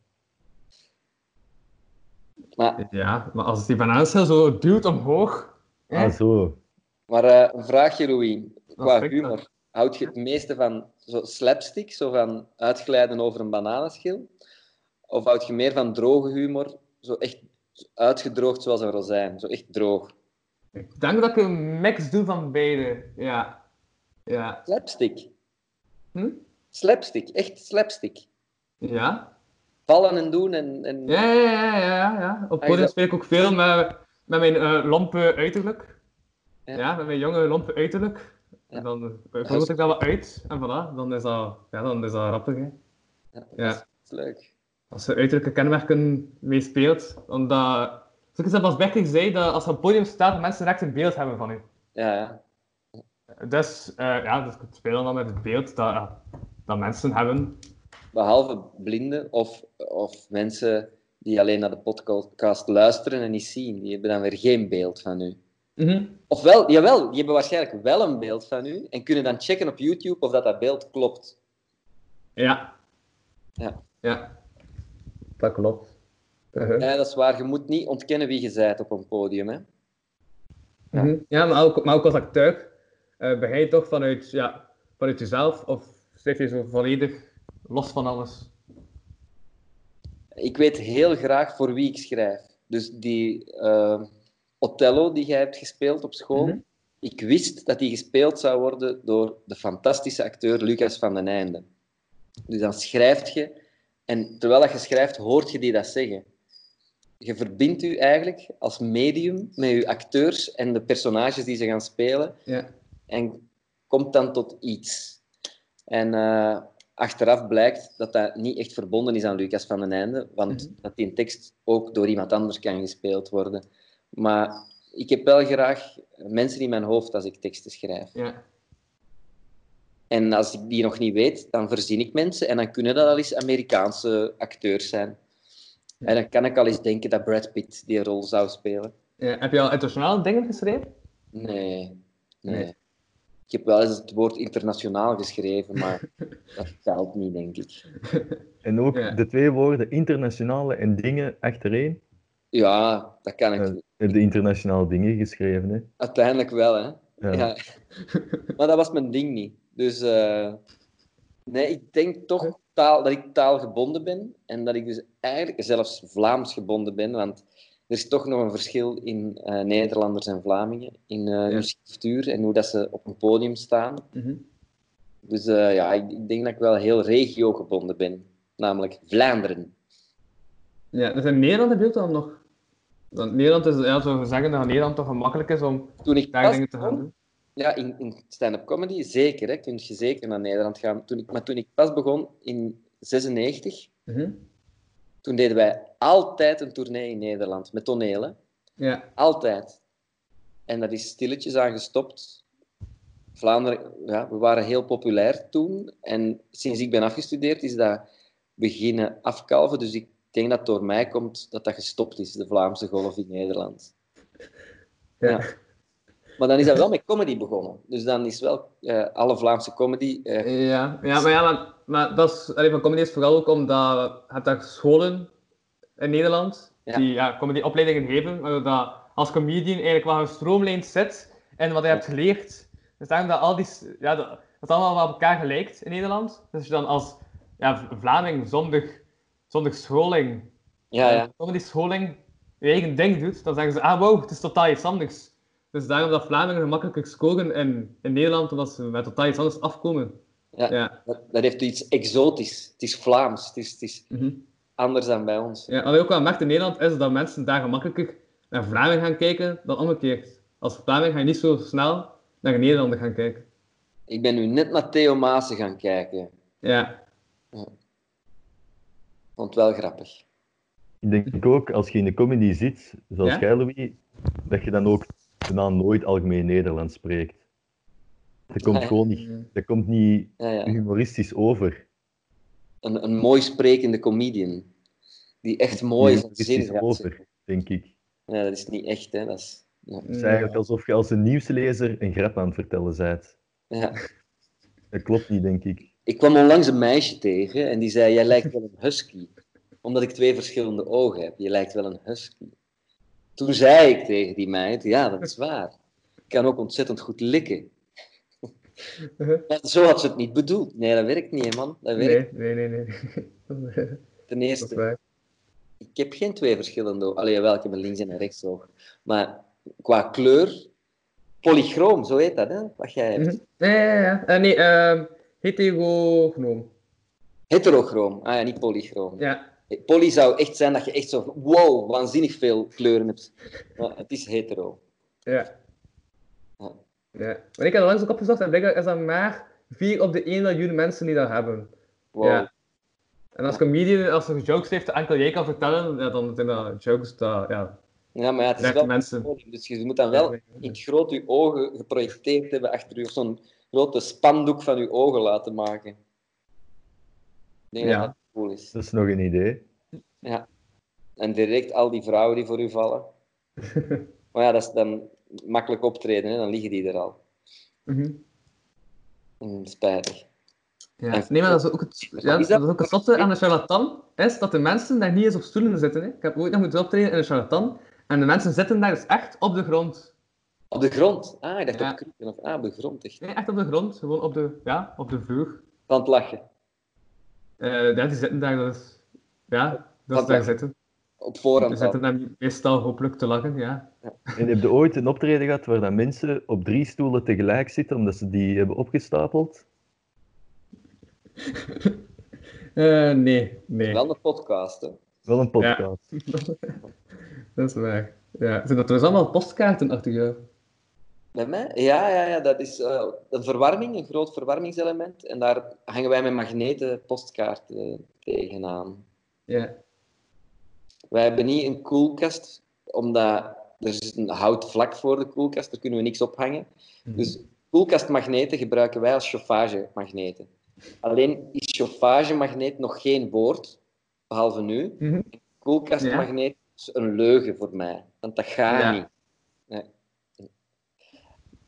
Maar, ja, maar als die bananenstel zo duwt omhoog, hè, Ah, zo. maar eh, een vraagje, Louis. Qua humor. Houd je het meeste van zo slapstick, zo van uitglijden over een bananenschil? Of houd je meer van droge humor, zo echt uitgedroogd zoals een rozijn? Zo echt droog. ik denk dat ik een mix doe van beide. Ja. Ja. Slapstick. Hm? Slapstick, echt slapstick. Ja? Vallen en doen en... en... Ja, ja, ja, ja, ja. Op Ah, podium speel ik ook veel met, met mijn lompe uiterlijk. Ja. Ja. met mijn jonge lompe uiterlijk. Ja. En dan uh, vergroot ik dat wat uit. En voilà, dan is dat, ja, dan is dat grappig. Hè. Ja. Dat is leuk. Als je uiterlijke kenmerken meespeelt, omdat... Zoals ik als Becker zei, dat als je op het podium staat, mensen direct een beeld hebben van je. Ja, ja. Dus, eh, ja, dus ik speel dan met het beeld dat, ja, dat mensen hebben. Behalve blinden of, of mensen die alleen naar de podcast luisteren en niet zien. Die hebben dan weer geen beeld van u. Mhm. Ofwel, jawel, die hebben waarschijnlijk wel een beeld van u en kunnen dan checken op YouTube of dat, dat beeld klopt. Ja. Ja. Ja. Dat klopt. Uh-huh. Ja, dat is waar. Je moet niet ontkennen wie je bent op een podium. Hè? Ja. Mhm. Ja, maar ook, maar ook als acteur, eh begin je toch vanuit, ja, vanuit jezelf of schrijf je zo volledig los van alles? Ik weet heel graag voor wie ik schrijf. Dus die eh, Othello die jij hebt gespeeld op school, Mhm. ik wist dat die gespeeld zou worden door de fantastische acteur Lucas van den Einde. Dus dan schrijf je, en terwijl dat je schrijft, hoort je die dat zeggen. Je verbindt u eigenlijk als medium met je acteurs en de personages die ze gaan spelen Ja. en komt dan tot iets. En eh, achteraf blijkt dat dat niet echt verbonden is aan Lucas van den Einde, want Mhm. dat die tekst ook door iemand anders kan gespeeld worden. Maar ik heb wel graag mensen in mijn hoofd als ik teksten schrijf. Ja. En als ik die nog niet weet, dan verzin ik mensen en dan kunnen dat al eens Amerikaanse acteurs zijn. En dan kan ik al eens denken dat Brad Pitt die rol zou spelen. Ja, Heb je al internationale dingen geschreven? Nee, nee. Nee. Ik heb wel eens het woord internationaal geschreven, maar dat telt niet, denk ik. En ook Ja. de twee woorden internationale en dingen achtereen. Ja, dat kan ik Eh, je hebt de internationale dingen geschreven, hè? uiteindelijk wel, hè. Ja. Ja. maar dat was mijn ding niet. Dus eh, nee, ik denk toch taal, dat ik taalgebonden ben en dat ik dus eigenlijk zelfs Vlaams gebonden ben, want er is toch nog een verschil in eh, Nederlanders en Vlamingen, in eh hun schriftuur en hoe dat ze op een podium staan. Mhm. Dus ja, ik, ik denk dat ik wel heel regiogebonden ben, namelijk Vlaanderen. Ja, dus in Nederland heb je ook dan nog. Want Nederland is, ja, je zeggen dat Nederland toch gemakkelijk is om Toen ik daar dingen te gaan doen. Ja, in, in stand-up comedy zeker. Hè. Kun je zeker naar Nederland gaan. Toen ik, maar toen ik pas begon in 96, Mhm. toen deden wij altijd een tournee in Nederland met tonelen. Ja. Altijd. En dat is stilletjes aan gestopt. Vlaanderen, ja, we waren heel populair toen. En sinds ik ben afgestudeerd is dat beginnen afkalven. Dus ik denk dat het door mij komt dat dat gestopt is, de Vlaamse golf in Nederland. Ja. Ja. Maar dan is dat wel met comedy begonnen. Dus dan is wel eh, alle Vlaamse comedy. eh, Ja, ja, maar, ja, maar, maar dat is, allee, van comedy is vooral ook omdat je daar scholen in Nederland Ja. die ja, comedyopleidingen geven, waar je dat als comedian eigenlijk wel gestroomlijnd zit en wat je hebt geleerd. Dus daarom dat al die, ja, dat, allemaal wel op elkaar gelijkt in Nederland. Dus als je dan als ja, Vlaming zonder, zonder scholing, ja, ja. comedy scholing, je eigen ding doet, dan zeggen ze, ah wow, het is totaal iets anders. Dus daarom dat Vlamingen gemakkelijker scoren in, in Nederland, omdat ze met totaal iets anders afkomen. ja. Ja. Dat, dat heeft iets exotisch. Het is Vlaams. Het is, het is Mhm. anders dan bij ons. Ja, wat je ook wel merkt in Nederland is dat mensen daar gemakkelijker naar Vlaming gaan kijken dan omgekeerd. Als Vlaming ga je niet zo snel naar een Nederlander gaan kijken. Ik ben nu net naar Theo Maassen gaan kijken. Ja. Vond het wel grappig. Ik denk ook, als je in de comedy zit, zoals Ja? jij, Louis, dat je dan ook daarna nooit algemeen Nederlands spreekt. Dat komt Ja. gewoon niet, dat komt niet Ja, ja. humoristisch over. Een, een mooi sprekende comedian. Die echt mooi is zin gaat over, denk ik. Ja, dat is niet echt, hè. Dat is... Ja. Het is eigenlijk alsof je als een nieuwslezer een grap aan het vertellen bent. Ja. Dat klopt niet, denk ik. Ik kwam onlangs een meisje tegen en die zei: Jij lijkt wel een husky. Omdat ik twee verschillende ogen heb. Je lijkt wel een husky. Toen zei ik tegen die meid: Ja, dat is waar. Ik kan ook ontzettend goed likken. Maar zo had ze het niet bedoeld. Nee, dat werkt niet, man. Dat werkt Nee, nee, nee, nee. ten eerste. Ik heb geen twee verschillende ogen. Allee, jawel, ik heb een links- en een rechtsoog. Maar qua kleur, polychroom, zo heet dat, hè? Wat jij hebt. Mhm. Ja, ja. Eh, nee, ehm heterognoom. Heterochroom. Ah ja, niet polychroom. Ja. Poly zou echt zijn dat je echt zo, wow, waanzinnig veel kleuren hebt. Maar het is hetero. Ja. Ja. ja. Maar ik heb er langs ook opgezocht en blijkbaar is dat maar 4 op de 1 miljoen mensen die dat hebben. Wow. Ja. En als comedian, als er jokes heeft, enkel jij kan vertellen, ja, dan zijn dat jokes dat, ja, Ja, maar ja, het is wel mensen. podium, dus je moet dan wel in het groot je ogen geprojecteerd hebben achter je, of zo'n grote spandoek van je ogen laten maken. Ik denk Ja. dat cool is. Dat is nog een idee. Ja. En direct al die vrouwen die voor u vallen. maar ja, dat is dan makkelijk optreden, hè? dan liggen die er al. Mhm. Mm, spijtig. Ja. Nee, maar dat is ook het, ja, Is dat dat- is ook het zotte aan de charlatan, is dat de mensen daar niet eens op stoelen zitten. Hè. Ik heb ooit nog moeten optreden in een charlatan, en de mensen zitten daar dus echt op de grond. Op de grond. Ah, ik dacht Ja. op krukje of ah, op de grond. Echt. Nee, echt op de grond, gewoon op de, ja, op de vloer. Van het lachen. Eh, ja, die zitten daar dus, ja, dat ze daar dan? zitten. Op Die voorhand al. zitten daar meestal hopelijk te lachen, ja. En heb je ooit een optreden gehad waar dan mensen op drie stoelen tegelijk zitten omdat ze die hebben opgestapeld? Eh, nee, nee. Wel een podcast, hè. Wel een podcast. Dat is waar. Ja. Zijn dat dus allemaal postkaarten achter jou? Bij mij? Ja, ja, ja dat is eh, een verwarming, een groot verwarmingselement. En daar hangen wij met magneten postkaarten tegenaan. Ja. Wij hebben niet een koelkast, omdat er is een hout vlak voor de koelkast, daar kunnen we niks ophangen. Dus koelkastmagneten gebruiken wij als chauffagemagneten. Alleen is chauffagemagneet nog geen woord, behalve nu. Mhm. Koelkastmagneet is een leugen voor mij, want dat gaat Ja. niet.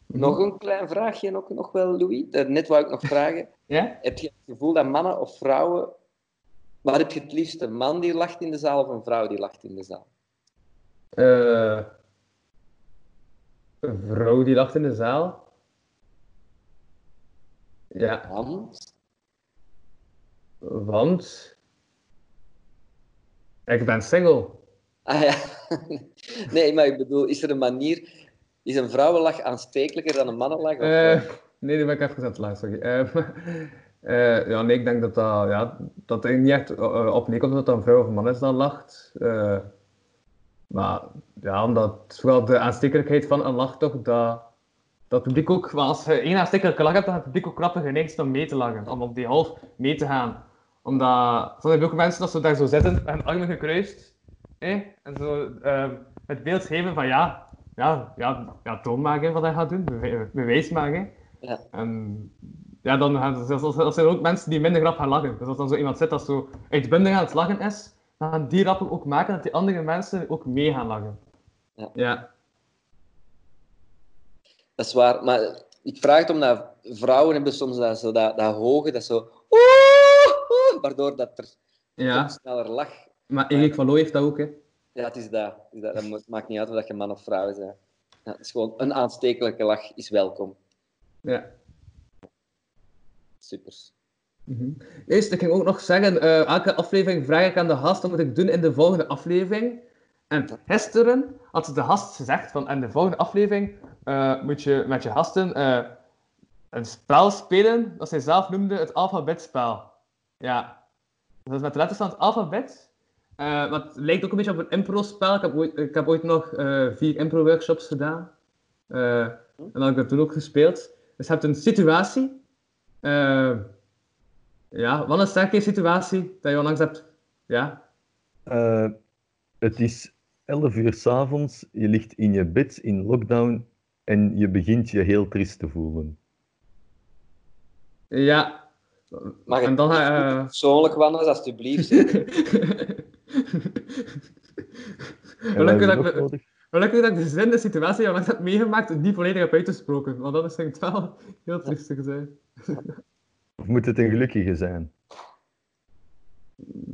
Nee. Nog een klein vraagje, nog, nog wel, Louis. Dat- Net wou ik nog vragen. Ja? Heb je het gevoel dat mannen of vrouwen... Waar heb je het liefst? Een man die lacht in de zaal of een vrouw die lacht in de zaal? Eh, een vrouw die lacht in de zaal. Ja, Want... want... Ik ben single. Ah ja. Nee, maar ik bedoel, is er een manier... Is een vrouwenlach aanstekelijker dan een mannenlach? Of, Eh, nee, nu ben ik even aan het sorry. Eh, eh, ja, nee, ik denk dat dat, ja, dat er niet echt op neerkomt dat dat een vrouw of een man is dat lacht. Maar ja, omdat vooral de aanstekelijkheid van een lach toch, dat, dat publiek ook, als je één aanstekelijke lach hebt, dan het publiek ook krapper geneigd om mee te lachen, om op die half mee te gaan. Omdat, soms heb je ook mensen dat ze daar zo zitten, met hun armen gekruist, eh, en zo eh, het beeld geven van ja, ja, ja, ja toon hè, wat hij gaat doen, bewijs hè. Ja. En ja, dan dat- dat zijn er ook mensen die minder rap gaan lachen. Dus als dan zo iemand zit dat zo uitbundig aan het lachen is, dan gaan die rappen ook maken dat die andere mensen ook mee gaan lachen. Ja. Ja. Dat is waar, maar ik vraag het omdat vrouwen hebben soms dat, zo, dat, dat hoge, dat zo... waardoor dat er ja. sneller lach. Maar Erik van Looy heeft dat ook, hè. Ja, het is dat. Het is dat. maakt niet uit of je man of vrouw bent. Ja, het is gewoon een aanstekelijke lach is welkom. Ja. Super. Mhm. Eerst, ik ging ook nog zeggen, eh, elke aflevering vraag ik aan de gast wat moet ik doen in de volgende aflevering. En gisteren had de gast gezegd van in de volgende aflevering eh, moet je met je gasten eh, een spel spelen dat zij zelf noemde het alfabetspel. Ja. Dat is met de letters van het alfabet. Eh, maar het lijkt ook een beetje op een impro-spel. Ik heb ooit, ik heb ooit nog eh, vier impro-workshops gedaan. Eh, en dan heb ik dat toen ook gespeeld. Dus je hebt een situatie. eh, ja, wat is sterke situatie dat je onlangs hebt? Ja. Eh, het is 11 uur s'avonds, je ligt in je bed in lockdown en je begint je heel triest te voelen. Ja. Mag En het dan persoonlijk wandelen, alsjeblieft. Wat heb je dat, ik, nodig? gelukkig dat ik de zin, de situatie die ik heb meegemaakt, niet volledig heb uitgesproken. Want dat is denk ik wel heel triestig zijn. Of moet het een gelukkige zijn?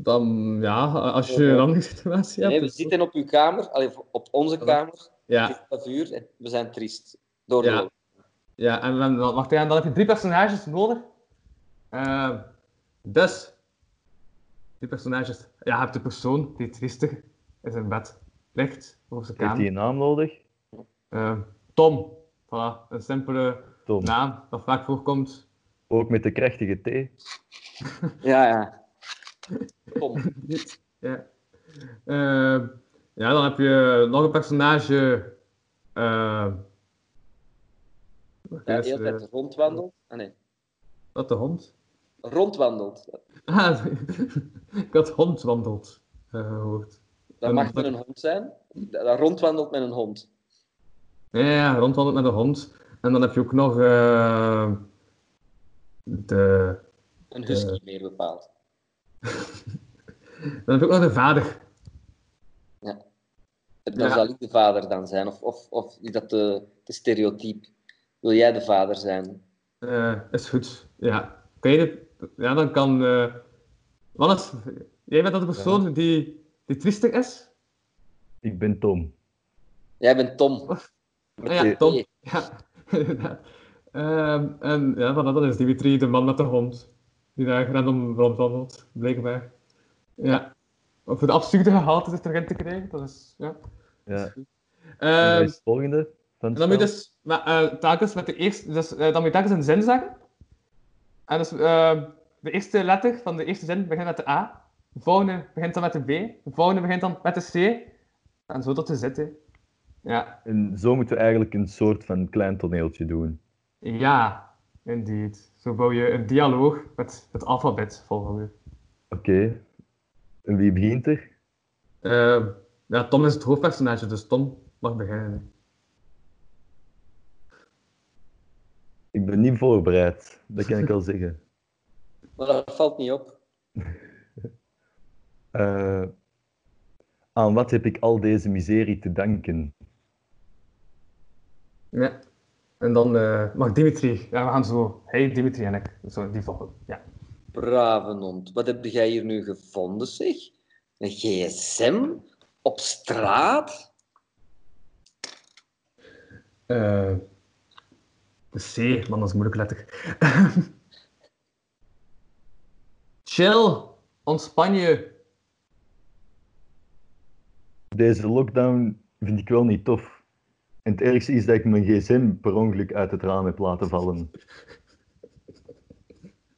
Dan, ja, als je een andere situatie hebt. Nee, we is- zitten op uw kamer, allee, op onze kamer. Het Ja, 11 uur en we zijn triest. Door de Ja. ja en dan, dan, wacht, dan heb je drie personages nodig. Eh, dus, drie personages. Ja, je hebt de persoon die triestig in zijn bed ligt, over zijn Heeft kamer. hij een naam nodig? Eh, Tom. Voilà, een simpele Tom. naam dat vaak voorkomt. Ook met de krachtige T. Ja, ja. Niet. Ja. Eh, ja, dan heb je nog een personage. eh wacht Ja, heel tijd rondwandelt. Ah, nee. wat de hond? Rondwandelt. Ah, ik had hond wandelt eh, gehoord. Dat mag dat- met een hond zijn. Dat dat rondwandelt met een hond. Ja, ja, rondwandelt met een hond. En dan heb je ook nog eh, de. Een husky, meer bepaald. Dan heb je ook nog de vader. Dan Ja. zal ik de vader dan zijn. Of, of, of is dat de, de stereotype? Wil jij de vader zijn? Eh, is goed. Ja. Kan je dit- ja, dan kan. eh wat is, jij bent dat de persoon die, die triestig is? Ik ben Tom. Jij bent Tom. Ah ja. Tom. Ja, inderdaad. Ehm, en ja, voilà, dat is Dimitri, de man met de hond. Die daar random rondwandelt, blijkbaar. Ja. Om voor de absurde gehalte erin te krijgen, dat is. Ja. Ja. En Ehm, wat is het volgende van en dan moet je dus maar, eh, telkens met de eerste, dus, eh, dan moet je telkens een zin zeggen. En dus eh, de eerste letter van de eerste zin begint met de A. De volgende begint dan met de B. De volgende begint dan met de C. En zo tot de Z. hè. Ja. En zo moeten we eigenlijk een soort van klein toneeltje doen. Ja, indeed. Zo bouw je een dialoog met het alfabet volgen. Oké. En wie begint er? Eh, ja, Tom is het hoofdpersonage, dus Tom mag beginnen. Ik ben niet voorbereid. Dat kan ik al zeggen. Maar dat valt niet op. Eh, aan wat heb ik al deze miserie te danken? Ja. En dan eh, mag Dimitri. Ja, we gaan zo. Hij, Dimitri en ik. Zo, die volgen. Ja. Brave hond. Wat heb jij hier nu gevonden, zeg? Een gsm? Op straat? Eh, de C, man, dat is moeilijk letter. Chill, ontspan je. Deze lockdown vind ik wel niet tof. En het ergste is dat ik mijn gsm per ongeluk uit het raam heb laten vallen.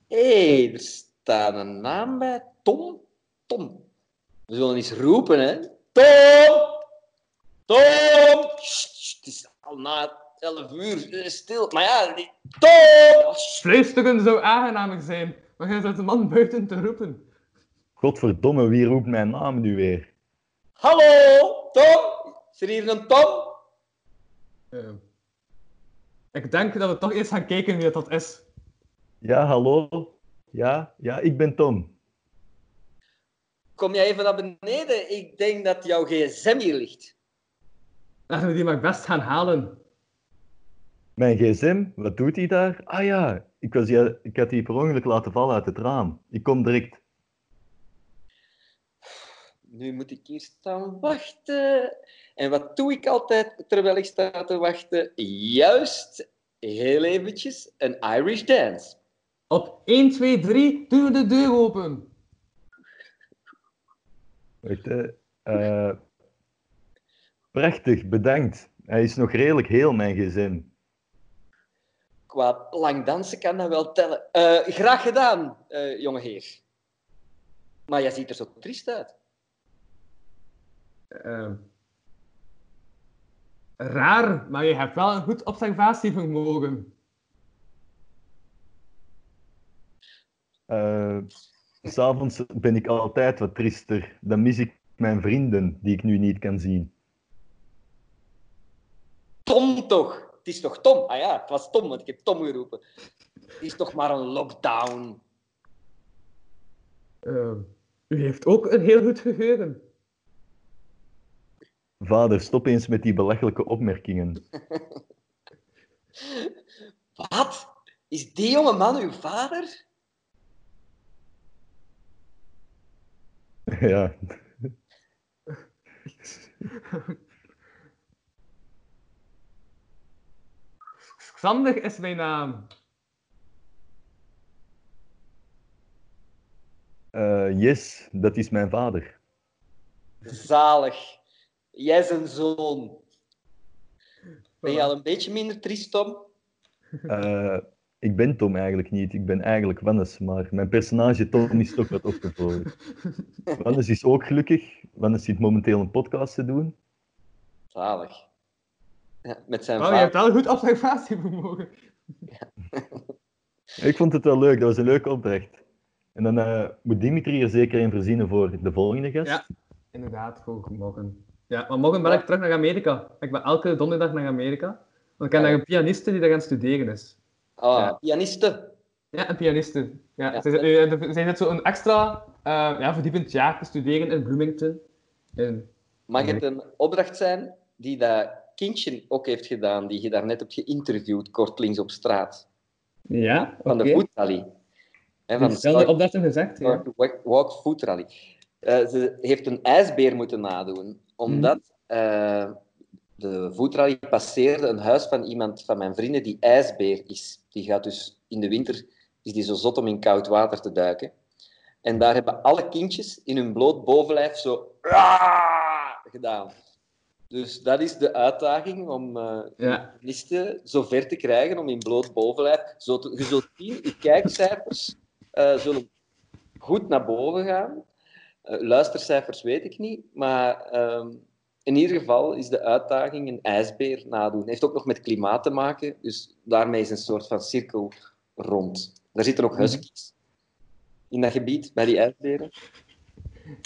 Hé, hey, er staat een naam bij. Tom? Tom. We zullen eens roepen, hè. Tom! Tom! Sst, sst, het is al na 11 uur. Stil. Maar ja, die- Tom! Fluisteren zou aangenamer zijn, maar jij zet de man buiten te roepen. Godverdomme, wie roept mijn naam nu weer? Hallo, Tom? Is er hier een Tom? Eh, ik denk dat we toch eerst gaan kijken wie dat is. Ja, hallo? Ja, ja, ik ben Tom. Kom jij even naar beneden? Ik denk dat jouw gsm hier ligt. Laten we die maar best gaan halen. Mijn gsm, wat doet hij daar? Ah ja, ik, was, ja, ik had die per ongeluk laten vallen uit het raam. Ik kom direct. Nu moet ik hier staan wachten. En wat doe ik altijd terwijl ik sta te wachten? Juist, heel eventjes, een Irish dance. Op 1, 2, 3, doen we de deur open. Wacht. Eh, prachtig, bedankt. Hij is nog redelijk heel, mijn gsm qua lang dansen kan dat wel tellen. Eh, graag gedaan, eh, jonge heer. Maar jij ziet er zo triest uit. Ehm, raar, maar je hebt wel een goed observatievermogen. Uh, S'avonds ben ik altijd wat triester. Dan mis ik mijn vrienden, die ik nu niet kan zien. Tom toch? Het is toch Tom? Ah ja, het was Tom, want ik heb Tom geroepen. Het is toch maar een lockdown. Eh, u heeft ook een heel goed geheugen. Vader, stop eens met die belachelijke opmerkingen. Wat? Is die jonge man uw vader? ja, Xander is mijn naam. Eh, yes, dat is mijn vader. Zalig. Jij zijn zoon. Ben je al een beetje minder triest, Tom? Eh, ik ben Tom eigenlijk niet, ik ben eigenlijk Wannes, maar mijn personage Tom is toch wat opgevlogen. Wannes is ook gelukkig. Wannes zit momenteel een podcast te doen. Zalig. Ja, met zijn Oh, je hebt wel een goed observatievermogen. Ik vond het wel leuk, dat was een leuke opdracht. En dan eh, moet Dimitri er zeker een verzinnen voor de volgende gast. Ja. Inderdaad, voor morgen. Ja, maar morgen ben ik terug naar Amerika. Ik ben elke donderdag naar Amerika. Want ik heb daar een pianiste die daar aan het studeren is. Ah, Ja. pianiste. Ja, een pianiste. Ja, Ja. Zij, zit nu- eh, zij zit zo een extra eh, ja, verdiepend jaar te studeren in Bloomington. In, Mag het een opdracht zijn die dat kindje ook heeft gedaan, die je daarnet hebt geïnterviewd, kortlings op straat, ja, van de voetrally? Van dezelfde Start- opdrachten gezegd. Ja. Walk- Walk Food Rally. Eh, ze heeft een ijsbeer moeten nadoen, omdat eh, de voetrally passeerde een huis van iemand van mijn vrienden die ijsbeer is. Die gaat dus in de winter is die zo zot om in koud water te duiken. En daar hebben alle kindjes in hun bloot bovenlijf zo gedaan. Dus dat is de uitdaging om eh Ja. ver te krijgen om in bloot bovenlijf. Zo te, je zult zien, je kijkcijfers eh, zullen goed naar boven gaan. Eh, luistercijfers weet ik niet, maar ehm, in ieder geval is de uitdaging een ijsbeer nadoen. Heeft ook nog met klimaat te maken, dus daarmee is een soort van cirkel rond. Daar zitten ook huskies in dat gebied, bij die ijsberen.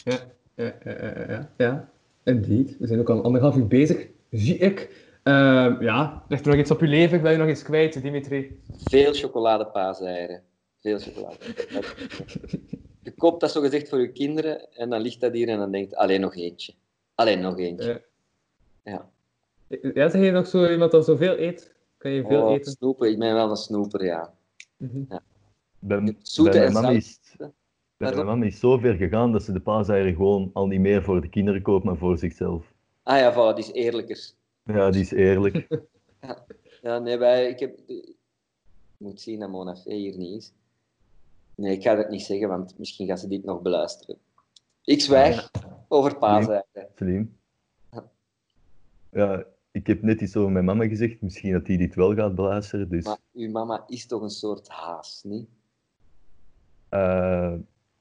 Ja, ja, ja, ja. Indeed. We zijn ook al anderhalf uur bezig, zie ik. Ehm, ja, ligt er nog iets op je leven? Wil je nog iets kwijt, Dimitri? Veel chocoladepaaseeieren. Veel chocolade. Je koopt dat zo gezegd voor je kinderen en dan ligt dat hier en dan denkt alleen nog eentje. Alleen nog eentje. Ja. Ja. Ja, zeg je nog zo iemand dat zoveel eet? Kan je veel Oh, eten? snoepen, ik ben wel een snoeper, ja. Bij, Zoete bij en mijn mijn mama is zo ver gegaan dat ze de paaseieren gewoon al niet meer voor de kinderen koopt, maar voor zichzelf. Ah ja, voilà, die is eerlijker. Ja, die is eerlijk. Ja, nee, wij, ik heb... Ik moet zien dat Mona Fee hier niet is. Nee, ik ga dat niet zeggen, want misschien gaat ze dit nog beluisteren. Ik zwijg over paaseieren. Slim. Ja, ik heb net iets over mijn mama gezegd. Misschien dat die dit wel gaat beluisteren. Dus Maar uw mama is toch een soort haas, niet? eh,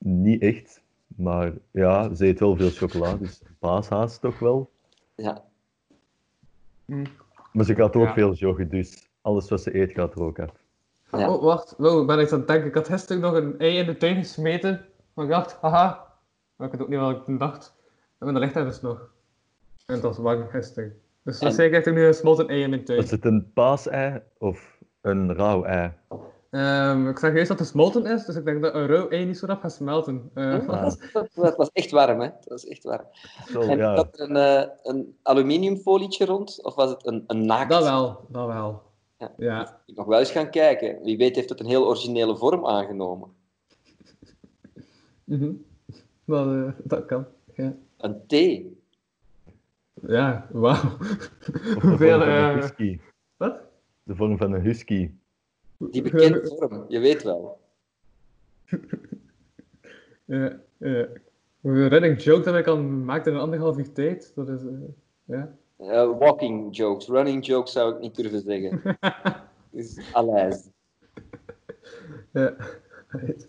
niet echt. Maar ja, ze eet wel veel chocola. Dus paashaas toch wel. Ja. Hm. Maar ze gaat ook Ja. veel joggen. Dus alles wat ze eet gaat er ook af. Ja. Oh, wacht. Wow, ben ik aan het denken. Ik had gisteren nog een ei in de tuin gesmeten. Maar ik dacht, haha. Maar ik weet ook niet wat ik toen dacht. En dan ligt hij dus nog. En het was warm gisteren. Dus En- waarschijnlijk ligt er nu een smolten ei in mijn tuin. Was het een paasei of een rauw ei? Ehm, ik zag juist dat het smolten is, dus ik denk dat een rauw ei niet zo rap gaat smelten. Eh, Hm, dat, was, dat was echt warm, hè? Dat was echt warm. Zo, En ja. had er een, eh, een aluminiumfolietje rond? Of was het een, een naakt? dat wel, dat wel. Ja. Ja. Ik moet nog wel eens gaan kijken. Wie weet heeft het een heel originele vorm aangenomen. Mhm. Dat, eh, dat kan. Ja, Een thee. ja wauw. Of de Hoeveel, vorm van een eh, husky. Wat? De vorm van een husky. Die bekende vorm, je weet wel. Ja, ja. Running joke dat ik al maakte in een anderhalf uur tijd, dat is... eh, ja. Eh, walking jokes, running jokes zou ik niet durven zeggen. Dus alles. ja. Right.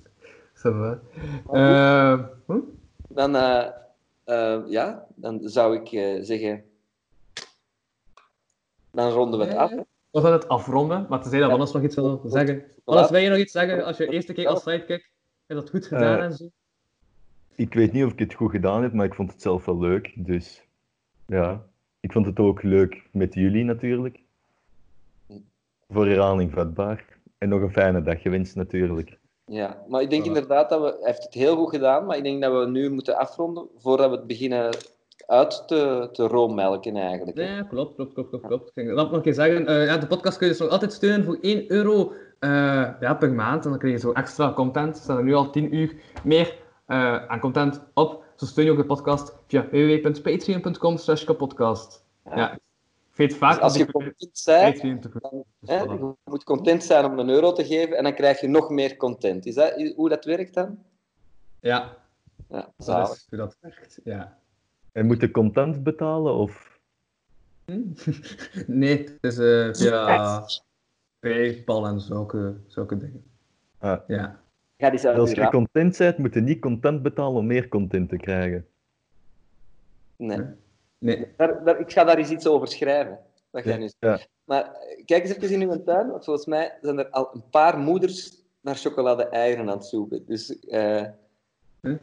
Eh, hm? Dan, ja, dan zou ik eh, zeggen... Dan ronden we het af. We gaan het afronden, maar tenzij dat Ja. Wannes nog iets wil zeggen. Wannes, wil je nog iets zeggen als je eerste keer als sidekick je dat goed gedaan Eh, en zo? Ik weet niet of ik het goed gedaan heb, maar ik vond het zelf wel leuk. Dus ja, ik vond het ook leuk met jullie natuurlijk. Voor herhaling vatbaar. En nog een fijne dag gewenst natuurlijk. Ja, maar ik denk inderdaad dat we... Hij heeft het heel goed gedaan, maar ik denk dat we nu moeten afronden voordat we het beginnen uit te, te roommelken eigenlijk. hè. Ja, klopt, klopt, klopt, klopt, klopt. Ik dat nog zeggen. Eh, ja, de podcast kun je dus nog altijd steunen voor 1 euro eh, ja, per maand. En dan krijg je zo extra content. Er staan er nu al 10 uur meer eh, aan content op. Zo steun je ook de podcast via www.patreon.com slash kapodcast. Ja. Ja. Ik weet vaak Dus als je content bent, dan, hè, je moet content zijn om een euro te geven en dan krijg je nog meer content. Is dat hoe dat werkt dan? Ja, Ja, dat is hoe dat werkt. Ja. En moet je content betalen of... Nee, het is eh, via PayPal en zulke, zulke dingen. Ah. Ja. Ga die Als je content bent, moet je niet content betalen om meer content te krijgen. Nee. Nee. Daar, daar, ik ga daar eens iets over schrijven. Dat jij nu Ja. Maar kijk eens even in uw tuin, want volgens mij zijn er al een paar moeders naar chocolade-eieren aan het zoeken. Dus eh, Huh?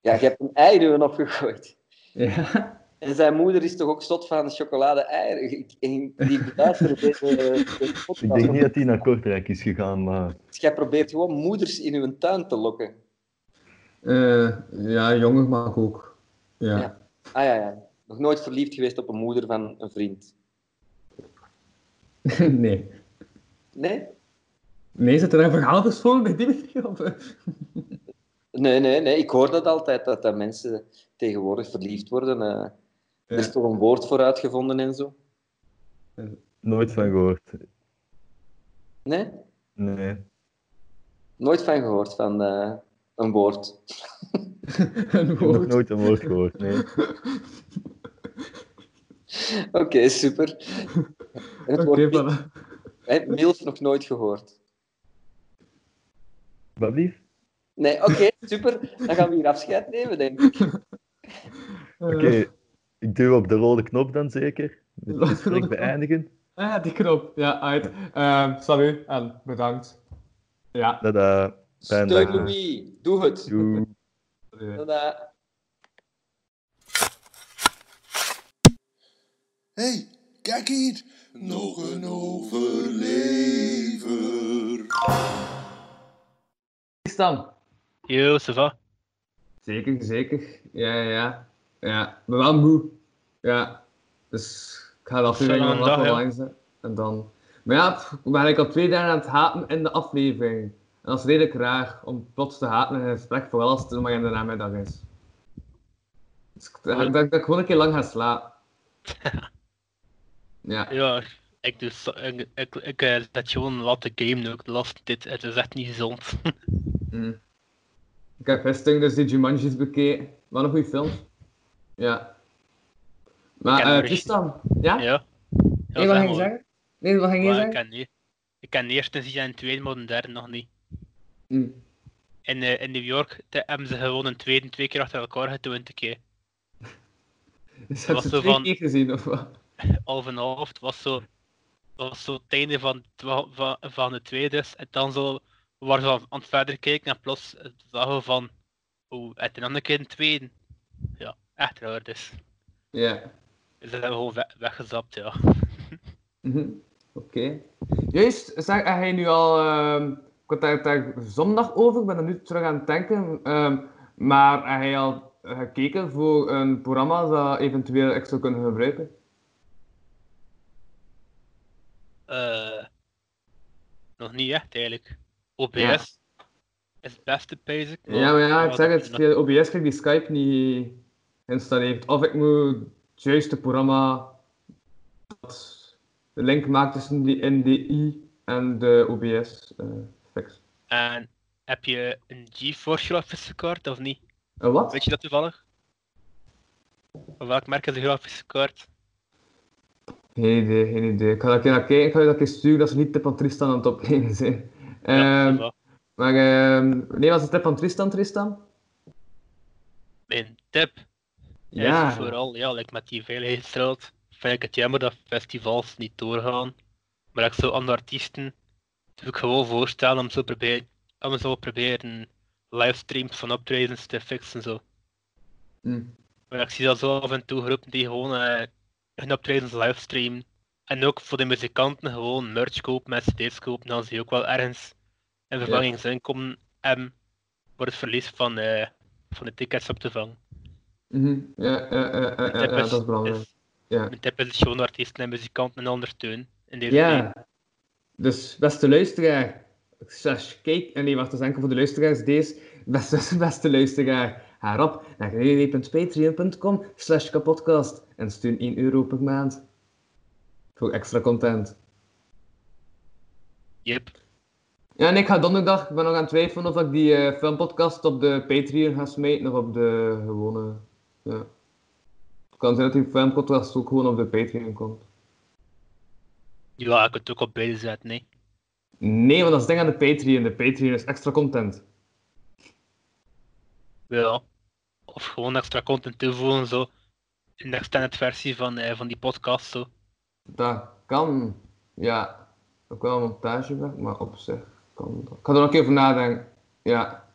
ja, je hebt een ei in uw opgegooid. Ja. En zijn moeder is toch ook zot van chocolade-eieren? Ik- ik- Die deze, deze podcast. Ik denk niet dat hij naar Kortrijk is gegaan, maar... Dus jij probeert gewoon moeders in uw tuin te lokken. Eh, ja, jonger mag ook. Ja. Ja. Ah ja, ja. Nog nooit verliefd geweest op een moeder van een vriend. nee. Nee? Nee, zit er een verhaal verscholen bij Dimitri? Of? Nee, nee, nee. Ik hoor dat altijd, dat, dat mensen tegenwoordig verliefd worden. eh. Er is toch een woord voor uitgevonden en zo? Nooit van gehoord. Nee? Nee. Nooit van gehoord, van eh, een woord. een heb nog woord. nooit een woord gehoord, nee. Oké, super. En het woord voilà. milf nog nooit gehoord. Wat lief? Nee, oké, super. Dan gaan we hier afscheid nemen, denk ik. Oké, ik duw op de rode knop dan zeker. Het gesprek beëindigen. Ah, die knop. Ja, uit. Ehm salut en bedankt. Ja. Tada. Steun. Louis. Doe het. Doei. Tada. hey, kijk hier. Nog een overlever. Is dan? Yo, ça va? Zeker, zeker. Ja, ja, ja. Ja, ik ben wel moe. Ja. Dus ik ga de aflevering nog wel dag, ja. lang zetten. En dan... Maar ja, pff, ik ben eigenlijk al twee dagen aan het haten in de aflevering. En dat is redelijk raar, om plots te haten in een gesprek, vooral als het maar in de namiddag is. Dus ik denk dat, dat ik gewoon een keer lang ga slapen. Ja. Ja, ik, so- ik, ik, ik eh, zet gewoon wat te game ook de laatste tijd. Het is echt niet gezond. Mm. Ik heb gisteren dus die Jumanji's bekeken. Wat een goede film. Ja. Maar, eh Tristan, ja? ja. Nee, wat ging je zeggen? Nee, wat ging je Maar ik zeggen? ken niet. Ik ken de eerste zien en de tweede, maar de derde nog niet. Mm. In, eh, in New York te- hebben ze gewoon een tweede twee keer achter elkaar getoond een keer. Dus heb was zo twee van- keer gezien, of wat? Half en half. Het was zo, het was zo het einde van, van, van de tweede. dus. En dan zo waren ze aan het verder kijken en plots zagen we van, oeh, het een andere keer een tweede. Ja, echt raar dus. Ja. Dus dat hebben we gewoon we- weggezapt, ja. Mhm. Oké. Juist, zeg, heb jij nu al... ehm, ik had daar, daar zondag over, ik ben er nu terug aan het denken. ehm, maar heb jij al gekeken voor een programma dat eventueel ik zou kunnen gebruiken? Eh, nog niet echt eigenlijk. OBS Ja. is het beste, basic. Ja, maar ja, ik zeg het, dat- via OBS ik die Skype niet geïnstalleerd. Of ik moet het juiste programma dat de link maakt tussen die NDI en de OBS eh fix. En heb je een GeForce grafische kaart of niet? Een wat? Weet je dat toevallig? Of welk merk is de grafische kaart? Geen idee, geen idee. Ik ga daar een keer naar kijken, ik ga je dat een keer sturen dat ze niet van Tristan aan het opnemen zijn. Ja, Ehm, maar ehm nee, was het tip van Tristan, Tristan? Mijn tip is Ja. vooral, ja, like met die veiligheidsraad, vind ik het jammer dat festivals niet doorgaan. Maar ik zou aan de artiesten ik gewoon voorstellen om zo proberen, om zo proberen livestreams van optredens te fixen zo. Hm. Maar ik zie dat zo af en toe groepen die gewoon eh, hun optredens livestreamen. En ook voor de muzikanten gewoon merch kopen met cd's kopen, dan zie je ook wel ergens een vervangingsinkomen hebben voor het verlies van, eh, van de tickets op te vangen. Mhm. Ja, ja, ja, ja, ja, ja, dat is belangrijk. is- Ja. Mijn tip is gewoon artiesten en muzikanten een ondersteunen in deze Ja, dus beste luisteraar, slash kijk, en nee, wacht, dat is enkel voor de luisteraars, deze, beste, beste luisteraar, ga op naar www.patreon.com slash kapodcast en steun 1 euro per maand voor extra content. Yep. Ja, en ik ga donderdag, ik ben nog aan het twijfelen of ik die eh, filmpodcast op de Patreon ga smijten of op de gewone, ja. Het kan zijn dat die filmpodcast ook gewoon op de Patreon komt. Ja, ik het ook op beide zetten, nee. Nee, want dat is ding aan de Patreon. De Patreon is extra content. Ja. Of gewoon extra content toevoegen, zo. Een extended versie van, eh, van die podcast, zo. Dat kan, ja, ook wel een montagewerk, maar op zich kan dat. Ik ga er nog een keer over nadenken. Ja.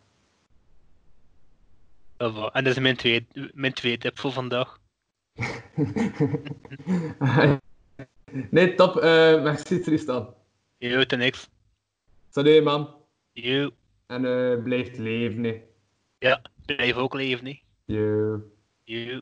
En dat is mijn tweede, mijn tweede tip voor vandaag. nee, top. eh merci Tristan. Yo, ten niks. Salut man. Yo. En eh blijf leven. hè. Ja, blijf ook leven, nee. Yo. Yo.